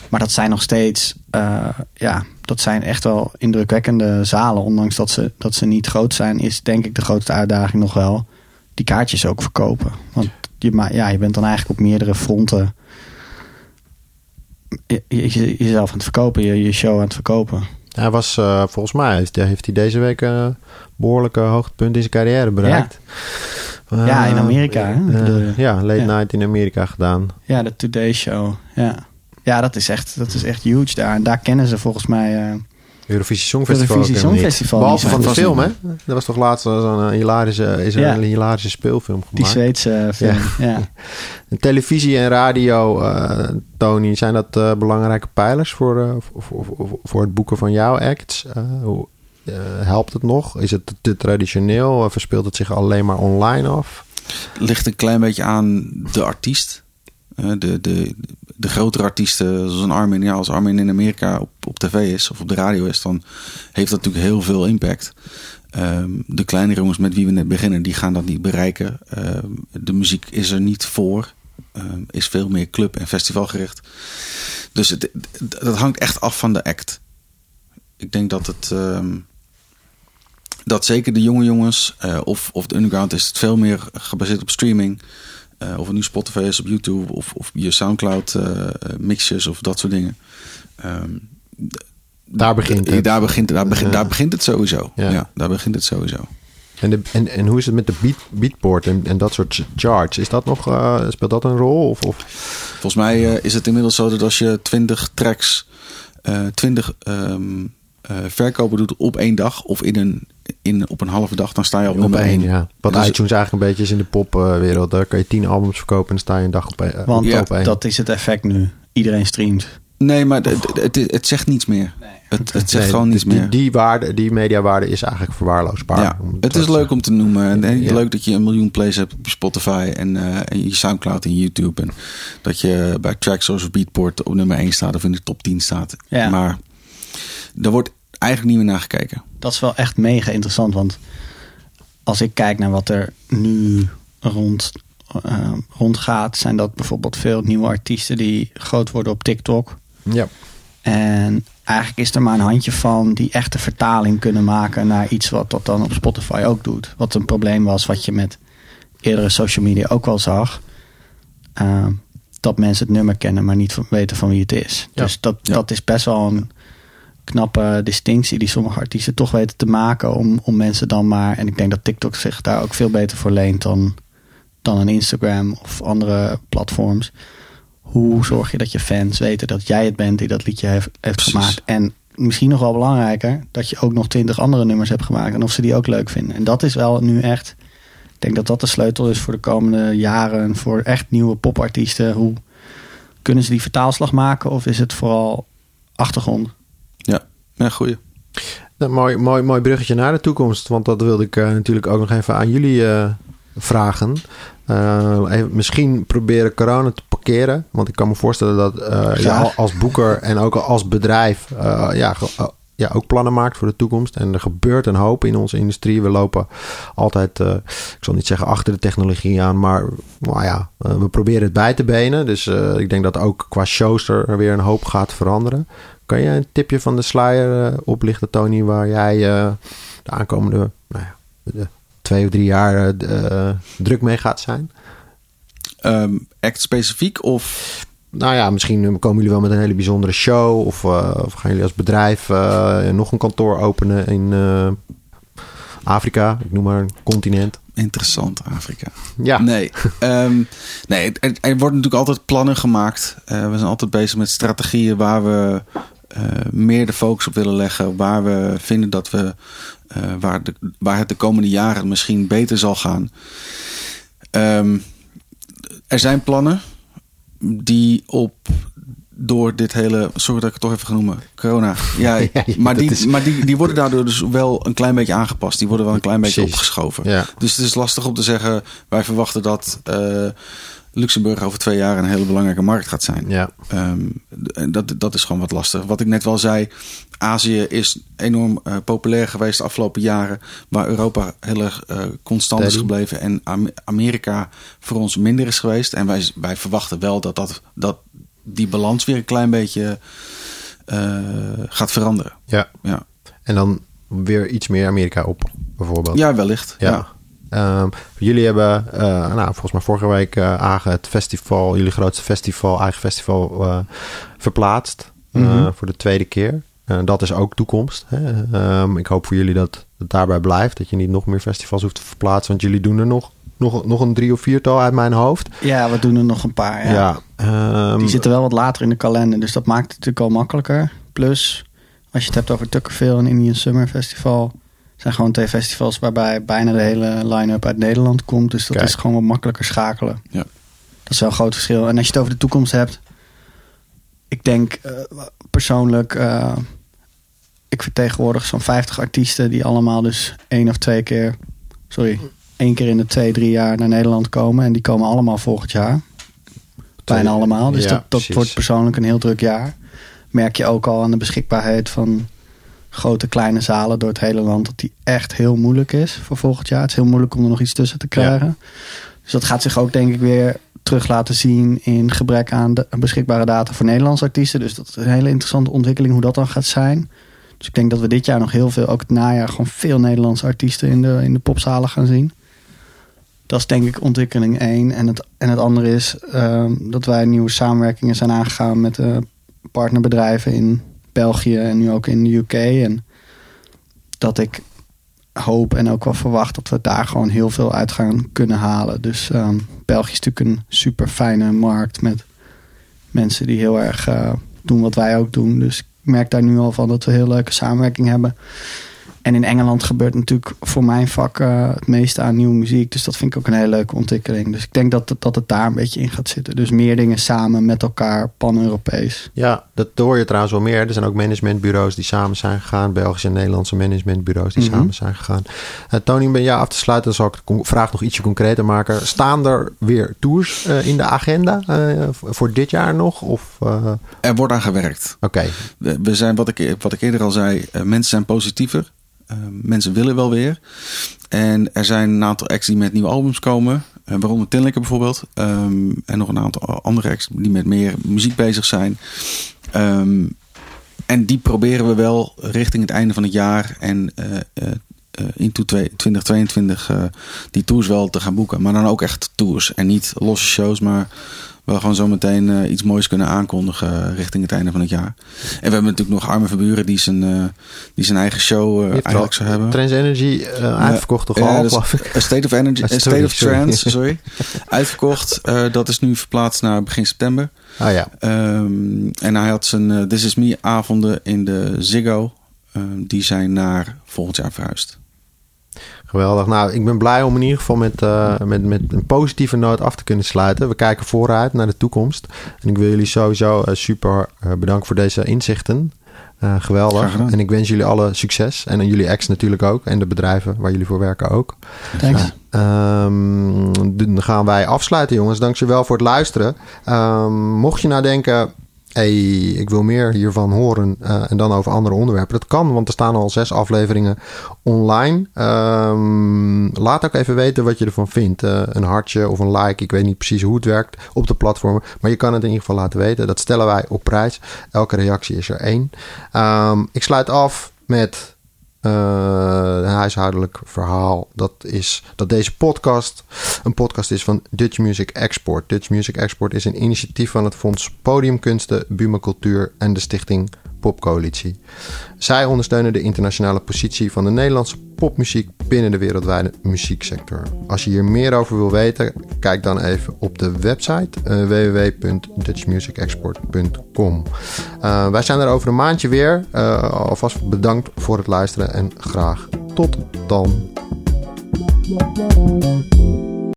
B: Maar dat zijn nog steeds, uh, ja, dat zijn echt wel indrukwekkende zalen. Ondanks dat ze, dat ze niet groot zijn, is denk ik de grootste uitdaging nog wel die kaartjes ook verkopen. Want je, ja, je bent dan eigenlijk op meerdere fronten je, jezelf aan het verkopen, je, je show aan het verkopen.
A: Hij was uh, volgens mij, heeft hij deze week een behoorlijke hoogtepunt in zijn carrière bereikt.
B: Ja, uh, ja in Amerika. Hè?
A: Ja, late ja. night in Amerika gedaan.
B: Ja, de Today Show. Ja, ja dat, is echt, dat is echt huge daar. En daar kennen ze volgens mij...
A: Eurovisie Songfestival.
B: Eurovisie Songfestival.
A: Behalve van de film, hè? Dat was toch laatst zo'n hilarische, is er ja. een hilarische speelfilm gemaakt.
B: Die Zweedse film, ja. ja.
A: Televisie en radio, uh, Tony, zijn dat uh, belangrijke pijlers voor, uh, voor, voor, voor, het boeken van jouw acts? hoe helpt het nog? Is het te traditioneel? Verspeelt het zich alleen maar online af?
C: Het ligt een klein beetje aan de artiest. De, de, de grotere artiesten, zoals een Armin, ja, als Armin in Amerika op, op tv is of op de radio is, dan heeft dat natuurlijk heel veel impact. Um, de kleinere jongens met wie we net beginnen, die gaan dat niet bereiken. Um, de muziek is er niet voor. Um, is veel meer club- en festivalgericht. Dus het, dat hangt echt af van de act. Ik denk dat het. dat zeker de jonge jongens, uh, of, of de underground, is het veel meer gebaseerd op streaming. Uh, of het nu Spotify is op YouTube of, of je Soundcloud uh, mixjes of dat soort dingen. Um,
A: daar begint het.
C: Daar begint, daar begint, daar begint het sowieso. Ja. ja. daar begint het sowieso.
A: En, de, en, en hoe is het met de beat, beatport en, en dat soort charts? Is dat nog, uh, speelt dat een rol? Of, of?
C: Volgens mij uh, is het inmiddels zo dat als je 20 tracks, uh, 20 um, verkopen doet op één dag of in een, in, op een halve dag, dan sta je op, op nummer één.
A: Ja. Wat dus iTunes eigenlijk een beetje is in de popwereld. Daar kan je 10 albums verkopen en dan sta je een dag op, één.
B: Want
A: ja,
B: op één. dat is het effect nu. Iedereen streamt.
C: Nee, maar het, het, het, zegt niets meer. Nee. Het, het zegt nee, gewoon niets
A: die,
C: meer.
A: Die, waarde, die mediawaarde is eigenlijk verwaarloosbaar.
C: Ja, het is leuk om te noemen. En ja. Leuk dat je een miljoen plays hebt op Spotify en, uh, en je Soundcloud en YouTube. En dat je bij tracks zoals Beatport op nummer 1 staat of in de top 10 staat.
B: Ja.
C: Maar er wordt eigenlijk niet meer naar gekeken.
B: Dat is wel echt mega interessant. Want als ik kijk naar wat er nu rond uh, rondgaat, zijn dat bijvoorbeeld veel nieuwe artiesten die groot worden op TikTok.
A: Ja.
B: En eigenlijk is er maar een handje van die echte vertaling kunnen maken naar iets wat dat dan op Spotify ook doet. Wat een probleem was, wat je met eerdere social media ook wel zag. Uh, dat mensen het nummer kennen, maar niet weten van wie het is. Ja. Dus dat,
C: Ja.
B: dat is best wel een knappe distinctie die sommige artiesten toch weten te maken om, om mensen dan maar. En ik denk dat TikTok zich daar ook veel beter voor leent dan, dan een Instagram of andere platforms. Hoe zorg je dat je fans weten dat jij het bent die dat liedje heeft, heeft gemaakt? En misschien nog wel belangrijker, dat je ook nog twintig andere nummers hebt gemaakt en of ze die ook leuk vinden. En dat is wel nu echt. Ik denk dat dat de sleutel is voor de komende jaren. Voor echt nieuwe popartiesten. Hoe kunnen ze die vertaalslag maken? Of is het vooral achtergrond?
C: Ja, goeie.
A: Nou, mooi, mooi, mooi bruggetje naar de toekomst. Want dat wilde ik uh, natuurlijk ook nog even aan jullie uh, vragen. Uh, even, misschien proberen corona te parkeren. Want ik kan me voorstellen dat uh, je als boeker en ook als bedrijf... ja, ja, ook plannen maakt voor de toekomst. En er gebeurt een hoop in onze industrie. We lopen altijd, eh, ik zal niet zeggen achter de technologie aan, maar nou ja, eh, we proberen het bij te benen. Dus eh, ik denk dat ook qua shows er weer een hoop gaat veranderen. Kan je een tipje van de sluier oplichten, Tony, waar jij de aankomende nou ja, de twee of drie jaar druk mee gaat zijn?
C: Um, act specifiek of
A: nou ja, misschien komen jullie wel met een hele bijzondere show. Of, uh, of gaan jullie als bedrijf uh, nog een kantoor openen in uh, Afrika. Ik noem maar een continent.
C: Interessant, Afrika.
A: Ja.
C: Nee, um, nee er, er, worden natuurlijk altijd plannen gemaakt. we zijn altijd bezig met strategieën waar we meer de focus op willen leggen. Waar we vinden dat we, waar, de, waar het de komende jaren misschien beter zal gaan. Um, er zijn plannen die op door dit hele, sorry dat ik het toch even ga noemen, corona. Ja, maar, die, maar die, die worden daardoor dus wel een klein beetje aangepast. Die worden wel een klein beetje opgeschoven.
A: Ja.
C: Dus het is lastig om te zeggen, wij verwachten dat uh, Luxemburg over twee jaar een hele belangrijke markt gaat zijn.
A: Ja.
C: Um, dat, dat is gewoon wat lastig. Wat ik net wel zei, Azië is enorm uh, populair geweest de afgelopen jaren. Waar Europa heel erg uh, constant is gebleven. En Amerika voor ons minder is geweest. En wij, wij verwachten wel dat, dat, dat die balans weer een klein beetje uh, gaat veranderen.
A: Ja.
C: ja.
A: En dan weer iets meer Amerika op, bijvoorbeeld.
C: Ja, wellicht. Ja. ja.
A: Um, jullie hebben, uh, nou, volgens mij vorige week uh, Agen het festival, jullie grootste festival, eigen festival, uh, verplaatst mm -hmm. voor de tweede keer. dat is ook toekomst. Hè? Um, ik hoop voor jullie dat het daarbij blijft, dat je niet nog meer festivals hoeft te verplaatsen, want jullie doen er nog, nog, nog een drie of viertal uit mijn hoofd.
B: Ja, we doen er nog een paar. Ja.
A: ja
B: um, Die zitten wel wat later in de kalender, dus dat maakt het natuurlijk al makkelijker. Plus, als je het hebt over Tuckerville en Indian Summer Festival zijn gewoon twee festivals waarbij bijna de hele line-up uit Nederland komt. Dus dat is gewoon wat makkelijker schakelen.
C: Ja.
B: Dat is wel een groot verschil. En als je het over de toekomst hebt. Ik denk uh, persoonlijk. Uh, ik vertegenwoordig zo'n 50 artiesten die allemaal dus één of twee keer. Sorry, één keer in de twee, drie jaar naar Nederland komen. En die komen allemaal volgend jaar. Bijna allemaal. Dus
A: ja,
B: dat, dat wordt persoonlijk een heel druk jaar. Merk je ook al aan de beschikbaarheid van grote kleine zalen door het hele land, dat die echt heel moeilijk is voor volgend jaar. Het is heel moeilijk om er nog iets tussen te krijgen. Dus dat gaat zich ook denk ik weer terug laten zien in gebrek aan de beschikbare data voor Nederlandse artiesten. Dus dat is een hele interessante ontwikkeling hoe dat dan gaat zijn. Dus ik denk dat we dit jaar nog heel veel, ook het najaar, gewoon veel Nederlandse artiesten in de, in de popzalen gaan zien. Dat is denk ik ontwikkeling één. En het, en het andere is uh, dat wij nieuwe samenwerkingen zijn aangegaan met uh, partnerbedrijven in België en nu ook in de UK. En dat ik hoop en ook wel verwacht dat we daar gewoon heel veel uit gaan kunnen halen. Dus um, België is natuurlijk een super fijne markt met mensen die heel erg uh, doen wat wij ook doen. Dus ik merk daar nu al van dat we heel leuke samenwerking hebben. En in Engeland gebeurt natuurlijk voor mijn vak uh, het meeste aan nieuwe muziek. Dus dat vind ik ook een hele leuke ontwikkeling. Dus ik denk dat het, dat het daar een beetje in gaat zitten. Dus meer dingen samen met elkaar, pan-Europees.
A: Ja, dat hoor je trouwens wel meer. Er zijn ook managementbureaus die samen zijn gegaan. Belgische en Nederlandse managementbureaus die mm -hmm. samen zijn gegaan. Uh, Tony, ben jou af te sluiten. Dan zal ik de vraag nog ietsje concreter maken. Staan er weer tours uh, in de agenda voor dit jaar nog? Of,
C: Er wordt aan gewerkt.
A: Oké. Okay.
C: We, we, zijn, wat ik, wat ik eerder al zei, mensen zijn positiever. Uh, mensen willen wel weer. En er zijn een aantal acts die met nieuwe albums komen. Uh, waaronder Tinlikker bijvoorbeeld. Um, en nog een aantal andere acts die met meer muziek bezig zijn. Um, en die proberen we wel richting het einde van het jaar en uh, into 2022 die tours wel te gaan boeken. Maar dan ook echt tours en niet losse shows, maar wel gewoon zo meteen uh, iets moois kunnen aankondigen richting het einde van het jaar. En we hebben natuurlijk nog Arme Verburen die zijn, uh, die zijn eigen show uh, eigenlijk zou hebben.
A: Trans Energy uitverkocht toch al?
C: Dus State of Energy, State sorry, of Trance, sorry. uitverkocht. dat is nu verplaatst naar begin september.
A: Ah ja.
C: Um, en hij had zijn This Is Me avonden in de Ziggo. die zijn naar volgend jaar verhuisd.
A: Geweldig. Nou, ik ben blij om in ieder geval met, uh, met, met een positieve noot af te kunnen sluiten. We kijken vooruit naar de toekomst. En ik wil jullie sowieso uh, super uh, bedanken voor deze inzichten. geweldig. En ik wens jullie alle succes. En jullie ex natuurlijk ook. En de bedrijven waar jullie voor werken ook.
B: Thanks.
A: Um, dan gaan wij afsluiten, jongens. Dankjewel voor het luisteren. Um, mocht je nou denken hey, ik wil meer hiervan horen eh, en dan over andere onderwerpen. Dat kan, want er staan al zes afleveringen online. Ehm, laat ook even weten wat je ervan vindt. Eh, een hartje of een like, ik weet niet precies hoe het werkt op de platformen. Maar je kan het in ieder geval laten weten. Dat stellen wij op prijs. Elke reactie is er één. Ehm, ik sluit af met een huishoudelijk verhaal. Dat is dat deze podcast een podcast is van Dutch Music Export. Dutch Music Export is een initiatief van het Fonds Podiumkunsten, Buma Cultuur en de Stichting Popcoalitie. Zij ondersteunen de internationale positie van de Nederlandse popmuziek binnen de wereldwijde muzieksector. Als je hier meer over wil weten, kijk dan even op de website uh, www.dutchmusicexport.com. Uh, wij zijn er over een maandje weer. Uh, alvast bedankt voor het luisteren en graag tot dan.